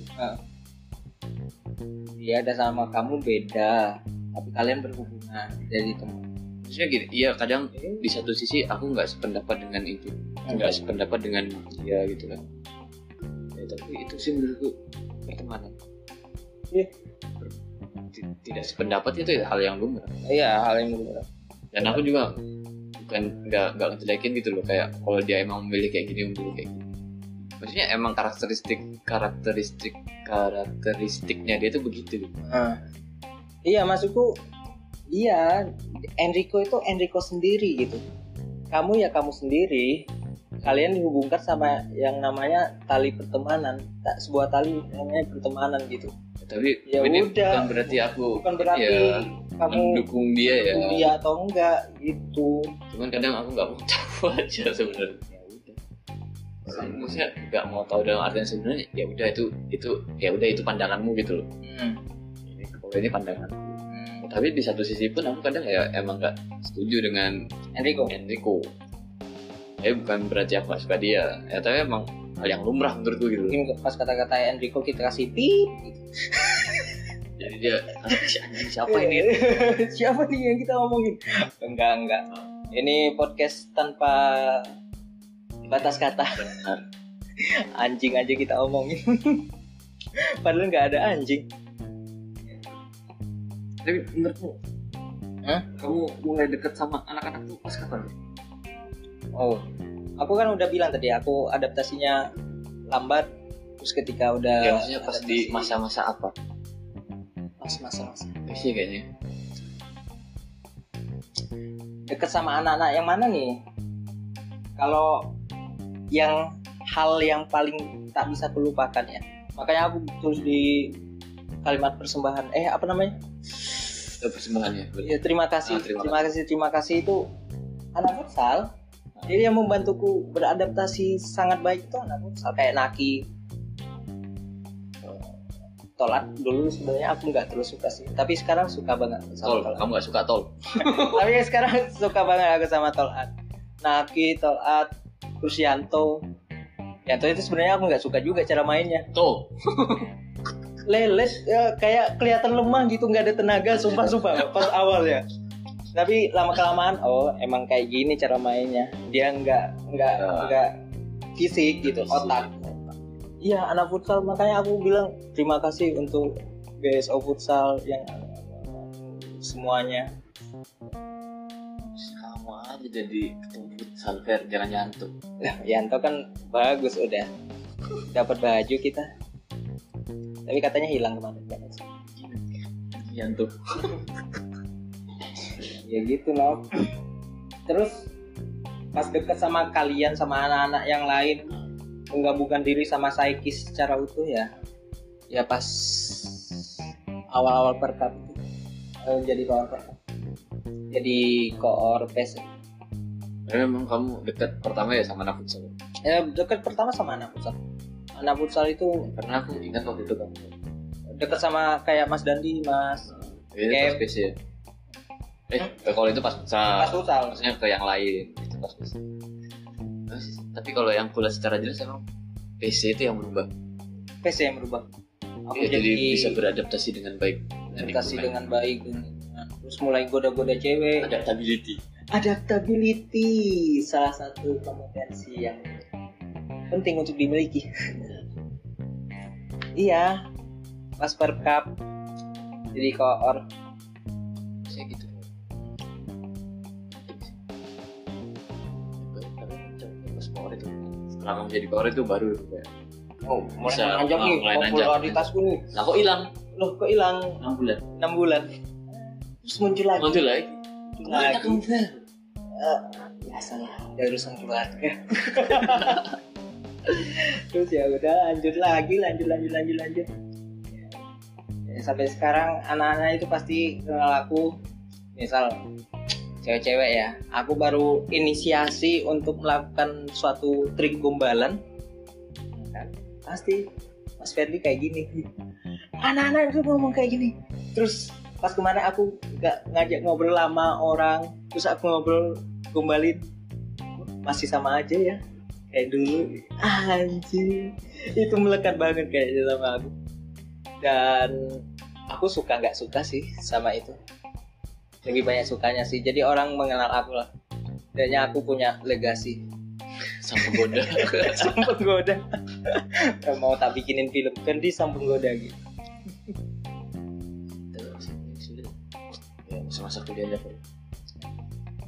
Dia ada sama kamu beda tapi kalian berhubungan jadi teman. Maksudnya gini iya kadang di satu sisi aku nggak sependapat dengan itu. Nggak sependapat dengan dia gitu kan. Ya, tapi itu sih menurutku pertemanan. Iya. Ti- tidak sependapat itu ya hal yang lumrah. Iya hal yang benar dan aku juga bukan nggak nggak ngejelekin gitu loh kayak kalau dia emang memilih kayak gini memilih kayak gini maksudnya emang karakteristik karakteristik karakteristiknya dia tuh begitu gitu. Ah. iya maksudku iya Enrico itu Enrico sendiri gitu kamu ya kamu sendiri kalian dihubungkan sama yang namanya tali pertemanan tak sebuah tali namanya pertemanan gitu tapi Ya ini udah. bukan berarti aku bukan berarti ya, kamu mendukung dia ya dia atau enggak gitu cuman kadang aku nggak mau [laughs] tahu aja sebenarnya ya maksudnya nggak mau tahu dalam artian sebenarnya ya udah itu itu ya udah itu pandanganmu gitu loh. Hmm. ini kalau ini pandanganku. Hmm. tapi di satu sisi pun aku kadang ya emang nggak setuju dengan Enrico. Enrico. Ya bukan berarti aku nggak suka dia. Ya tapi emang hal yang lumrah menurutku gitu mungkin pas kata-kata Enrico kita kasih pip. Gitu. jadi dia "Ah, siapa ini? [laughs] Siapa nih yang kita ngomongin? Enggak enggak. Ini podcast tanpa batas kata. [laughs] Anjing aja kita omongin. [laughs] Padahal nggak ada anjing. Tapi menurutmu Hah? kamu mulai deket sama anak-anak tuh pas kapan? Oh aku kan udah bilang tadi aku adaptasinya lambat. Terus ketika udah ya maksudnya pas di masa-masa apa? Pas masa-masa. Sih kayaknya. Deket sama anak-anak yang mana nih? Kalau yang hal yang paling tak bisa kulupakan ya. Makanya aku tulis di kalimat persembahan eh apa namanya? Persembahan ya. ya terima kasih Ah, terima terima, kasih terima kasih itu anak futsal. Jadi yang membantuku beradaptasi sangat baik itu anak futsal. Kayak Naki. Tolat dulu sebenarnya aku nggak terus suka sih. Tapi sekarang suka banget sama Tol, Tolat kamu gak suka tol? [laughs] tapi sekarang suka banget aku sama Tolat Naki Tolat Kursianto Yanto itu sebenarnya aku nggak suka juga cara mainnya. Tuh, leles ya, kayak kelihatan lemah gitu nggak ada tenaga sumpah sumpah pas awal ya tapi lama kelamaan oh emang kayak gini cara mainnya. Dia nggak nggak Ya. nggak fisik gitu otak. Iya anak futsal makanya aku bilang terima kasih untuk BSO futsal yang semuanya jadi ketua futsal fair, jangan nyantuk. Lah, Yanto kan bagus udah. Dapat baju kita. Tapi katanya hilang kemarin Nyantuk. ya gitu loh terus pas deket sama kalian sama anak-anak yang lain menggabungkan diri sama Saikis secara utuh ya. Ya pas awal-awal perkap itu eh, jadi koor perkap jadi koor pes Tapi memang kamu dekat pertama ya sama anak futsal. ya deket pertama sama anak futsal anak futsal itu Karena aku ingat waktu itu kamu. deket sama kayak Mas Dandi Mas Kayak- pas PC ya. Eh, kalau itu pas futsal. Mas futsal Maksudnya ke yang lain. Itu pas PC. Terus, Tapi kalau yang kuliah secara jelas emang PC itu yang berubah. pes yang berubah aku Iya, jadi, jadi, bisa beradaptasi dengan baik. adaptasi dengan baik terus mulai goda-goda cewek adaptability. Adaptability salah satu kompetensi yang penting untuk dimiliki [laughs] iya pas perkap jadi koor Saya gitu. Setelah kamu jadi power itu baru kayak, oh mulai Bisa, nanjak nih mulai nanjak. popularitasku nih Nah kok hilang? loh kok hilang 6 bulan. 6 bulan terus muncul lagi Muncul lagi. Lagi. Eh, biasalah ada urusan keluarga. [laughs] Terus ya udah lanjut lagi lanjut lanjut lanjut lanjut. Ya, sampai sekarang anak-anak itu pasti kenal aku. Misal cewek-cewek ya. Aku baru inisiasi untuk melakukan suatu trik gombalan. Kan? Pasti Mas Ferdi kayak gini. Anak-anak itu ngomong kayak gini. Terus pas kemarin aku nggak ngajak ngobrol lama orang terus aku ngobrol gombalin masih sama aja ya kayak dulu. Anjing itu melekat banget kayaknya sama aku. Dan aku suka nggak suka sih sama itu. Lebih banyak sukanya sih jadi orang mengenal aku lah. Dan aku punya legasi. Sang penggoda. [laughs] sang penggoda mau tak bikinin film kan di sang penggoda gitu masa-masa kuliah aja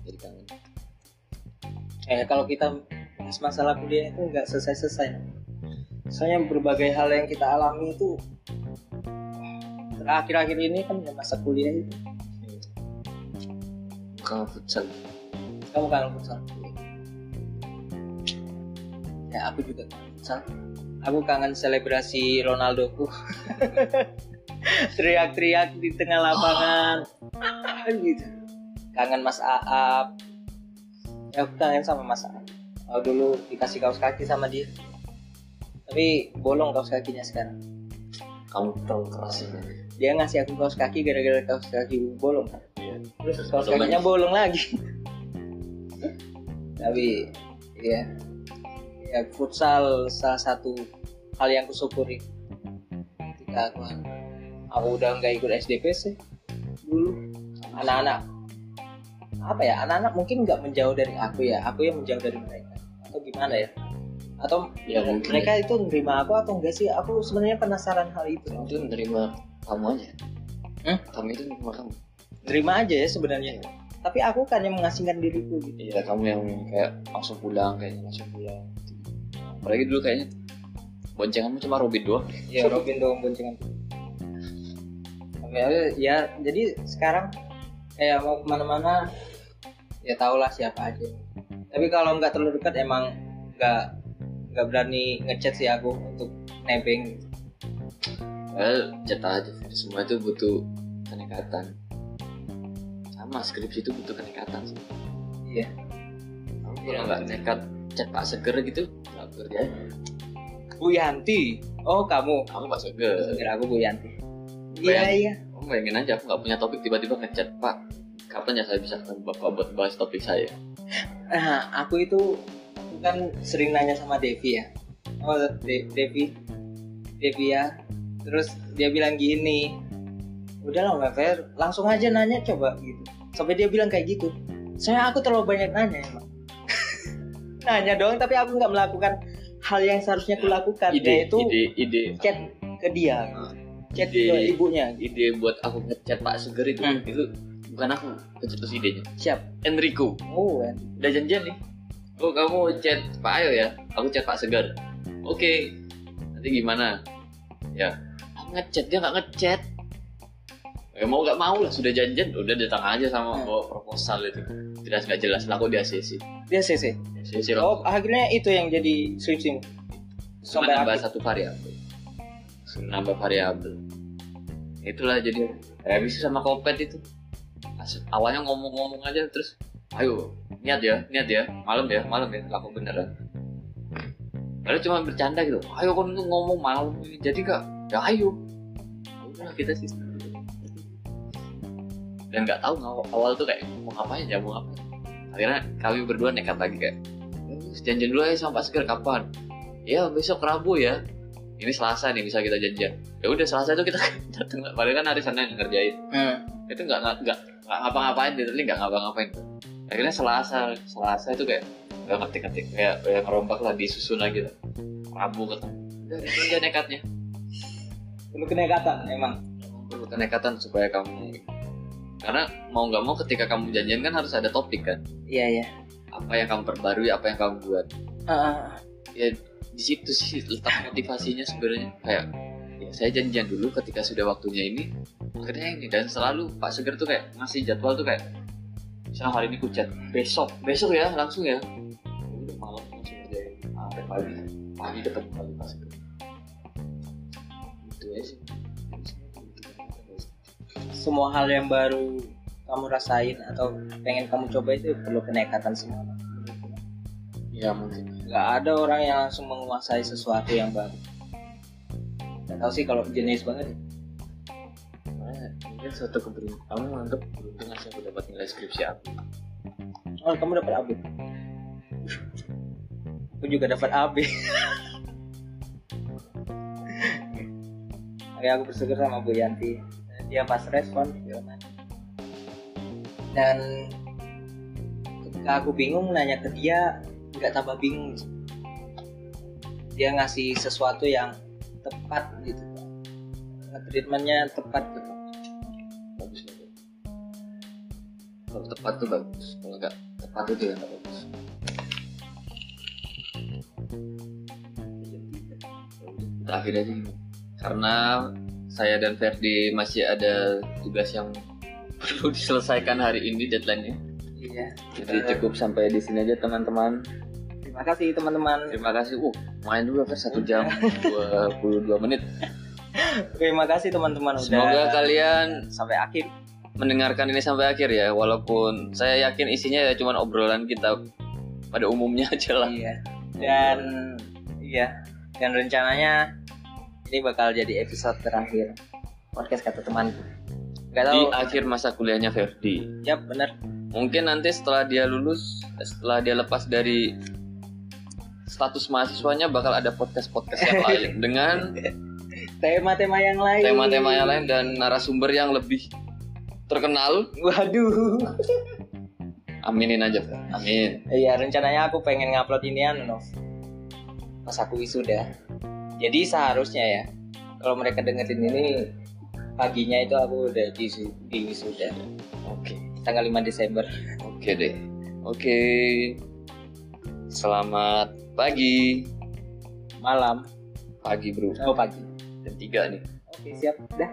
jadi kangen. Eh kalau kita bahas masalah kuliah itu nggak selesai-selesai. Soalnya berbagai hal yang kita alami itu akhir-akhir ini kan ya masa kuliah itu. Kamu futsal. Kamu kangen futsal? Ya aku juga. Kangen futsal? Aku kangen selebrasi Ronaldoku [laughs] teriak-teriak di tengah lapangan. [gasps] Gitu. Kangen Mas Aap. Ya aku kangen sama Mas Aap. Oh, dulu dikasih kaos kaki sama dia. Tapi bolong kaos kakinya sekarang. Kamu terlalu keras ya dia ngasih aku kaos kaki gara-gara kaos kaki bolong. Kan Iya. terus kaos Bolong kakinya lagi. bolong lagi. Tapi ya ya futsal salah satu hal yang kusyukuri ketika aku aku udah nggak ikut SDP sih? Dulu. Anak-anak. Apa ya? Anak-anak mungkin nggak menjauh dari aku ya. Aku yang menjauh dari mereka. Atau gimana ya? Atau ya mungkin mereka itu nerima aku atau enggak sih? Aku sebenarnya penasaran hal itu. Itu nerima kamu aja. Hmm? kamu itu nerima kamu. Nerima aja ya sebenarnya. Tapi aku kan yang mengasingkan diriku gitu. Iya kamu yang kayak langsung pulang kayaknya langsung pulang. Apalagi dulu kayaknya boncenganmu cuma Robin doang. Ya Robin doang boncengan Oke, ya jadi sekarang kayak mau ke mana-mana ya tau lah siapa aja. Tapi kalau nggak terlalu dekat emang nggak nggak berani ngechat sih aku untuk nebeng. Well, chat aja semua itu butuh kenekatan sama skripsi itu butuh kenekatan sih. Iya. Kamu kalau nggak nekat chat Pak Seger gitu nggak kerja Bu Yanti. Oh kamu. Kamu Pak Seger. Kira aku Bu Yanti iya iya. Kamu bayangin aja aku nggak punya topik tiba-tiba ngechat Pak kapan ya saya bisa ketemu Bapak buat bahas topik saya? Nah aku itu aku kan sering nanya sama Devi ya. Oh De- Devi Devi ya. Terus dia bilang gini udah lah Mbak Fer langsung aja nanya coba gitu. Sampai dia bilang kayak gitu. Saya aku terlalu banyak nanya emang [laughs] nanya doang tapi aku nggak melakukan hal yang seharusnya aku lakukan ide yaitu ide ide. chat ke dia chat Ide- ke ibunya ide buat aku ngechat Pak Seger itu Hmm. itu bukan aku kecetus idenya. Siap. Enrico. Oh kan. udah janjian nih. Oh kamu chat Pak Ayo ya? Aku chat Pak Segar oke. Nanti gimana? Ya. Aku ngechat dia nggak ngechat. Ya mau nggak mau lah sudah janjian. Udah datang aja sama Hmm. bawa proposal itu. Jelas nggak jelas lah aku di ACC dia CC ACC oh akhirnya itu yang jadi skripsi cuma sampai akhir. satu variabel nambah variabel. Itulah jadi ya bisa sama kopet itu. Awalnya ngomong-ngomong aja terus ayo niat ya niat ya malam ya malam ya laku beneran Padahal cuma bercanda gitu ayo tuh ngomong malam jadi kak ya ayo. Ya udah kita sih. Dan nggak tahu awal tuh kayak mau ngapain ya mau ngapain? Akhirnya kami berdua nekat lagi kayak "Eh, janjian dulu aja sama Pak Seger kapan? Ya besok Rabu ya ini Selasa nih bisa kita janjian. Ya udah Selasa itu kita [laughs] datang padahal kan hari Senin ngerjain. Hmm. itu nggak nggak nggak ngapa-ngapain literally nggak ngapa-ngapain akhirnya Selasa Selasa itu kayak nggak ngetik-ngetik kayak kayak ngerombak lah disusun lagi lah. Rabu ketemu. Udah itu nekatnya. Perlu kenekatan emang. Perlu kenekatan supaya kamu karena mau nggak mau ketika kamu janjian kan harus ada topik kan? Iya iya. Apa yang kamu perbarui apa yang kamu buat. Ah, ya di situ sih letak motivasinya sebenarnya. Kayak ya saya janjian dulu ketika sudah waktunya ini akhirnya ini dan selalu Pak Seger tuh kayak ngasih jadwal tuh kayak misalnya hari ini ku chat besok besok ya langsung ya. Udah malam langsung aja sampai pagi. Pagi ketemu kali Pak Seger. Itu aja sih. Semua hal yang baru kamu rasain atau pengen kamu coba itu perlu kenekatan semua. Ya mungkin nggak ada orang yang langsung menguasai sesuatu yang baru. Nggak tahu sih kalau jenis banget. Ya. Mungkin suatu keberuntungan kamu anggap beruntung sih aku dapat nilai skripsi aku oh kamu dapat AB aku juga dapat AB Oke, aku bersyukur sama Bu Yanti. Dia pas respon dan ketika aku bingung nanya ke dia nggak tambah bingung dia ngasih sesuatu yang tepat gitu. Treatmentnya tepat gitu. Bagus bagus. Kalau tepat tuh bagus kalau nggak tepat itu yang nggak bagus. Kita akhir aja karena saya dan Ferdi masih ada tugas yang [laughs] perlu diselesaikan hari ini deadline-nya. Iya. Jadi cukup sampai di sini aja teman-teman terima kasih teman-teman terima kasih uh main juga Fer satu jam 22 menit terima kasih teman-teman udah semoga kalian sampai akhir mendengarkan ini sampai akhir ya walaupun saya yakin isinya ya cuman obrolan kita pada umumnya aja lah Iya. Dan iya. Dan rencananya ini bakal jadi episode terakhir podcast kata temanku. Gak di tahu. akhir masa kuliahnya Ferdi Yap, bener. mungkin nanti setelah dia lulus setelah dia lepas dari status mahasiswanya bakal ada podcast-podcast yang [laughs] lain dengan Tema-tema yang lain. tema-tema yang lain dan narasumber yang lebih terkenal Waduh. aminin aja Fer. amin Iya, rencananya aku pengen ngupload ini anu, Nov. Pas aku wisuda. Jadi seharusnya ya, kalau mereka dengerin ini paginya itu aku udah di, di wisuda. oke Tanggal 5 Desember. oke deh oke selamat pagi Malam. pagi bro Oh, pagi. jam 3 nih Oke, siap. Dah.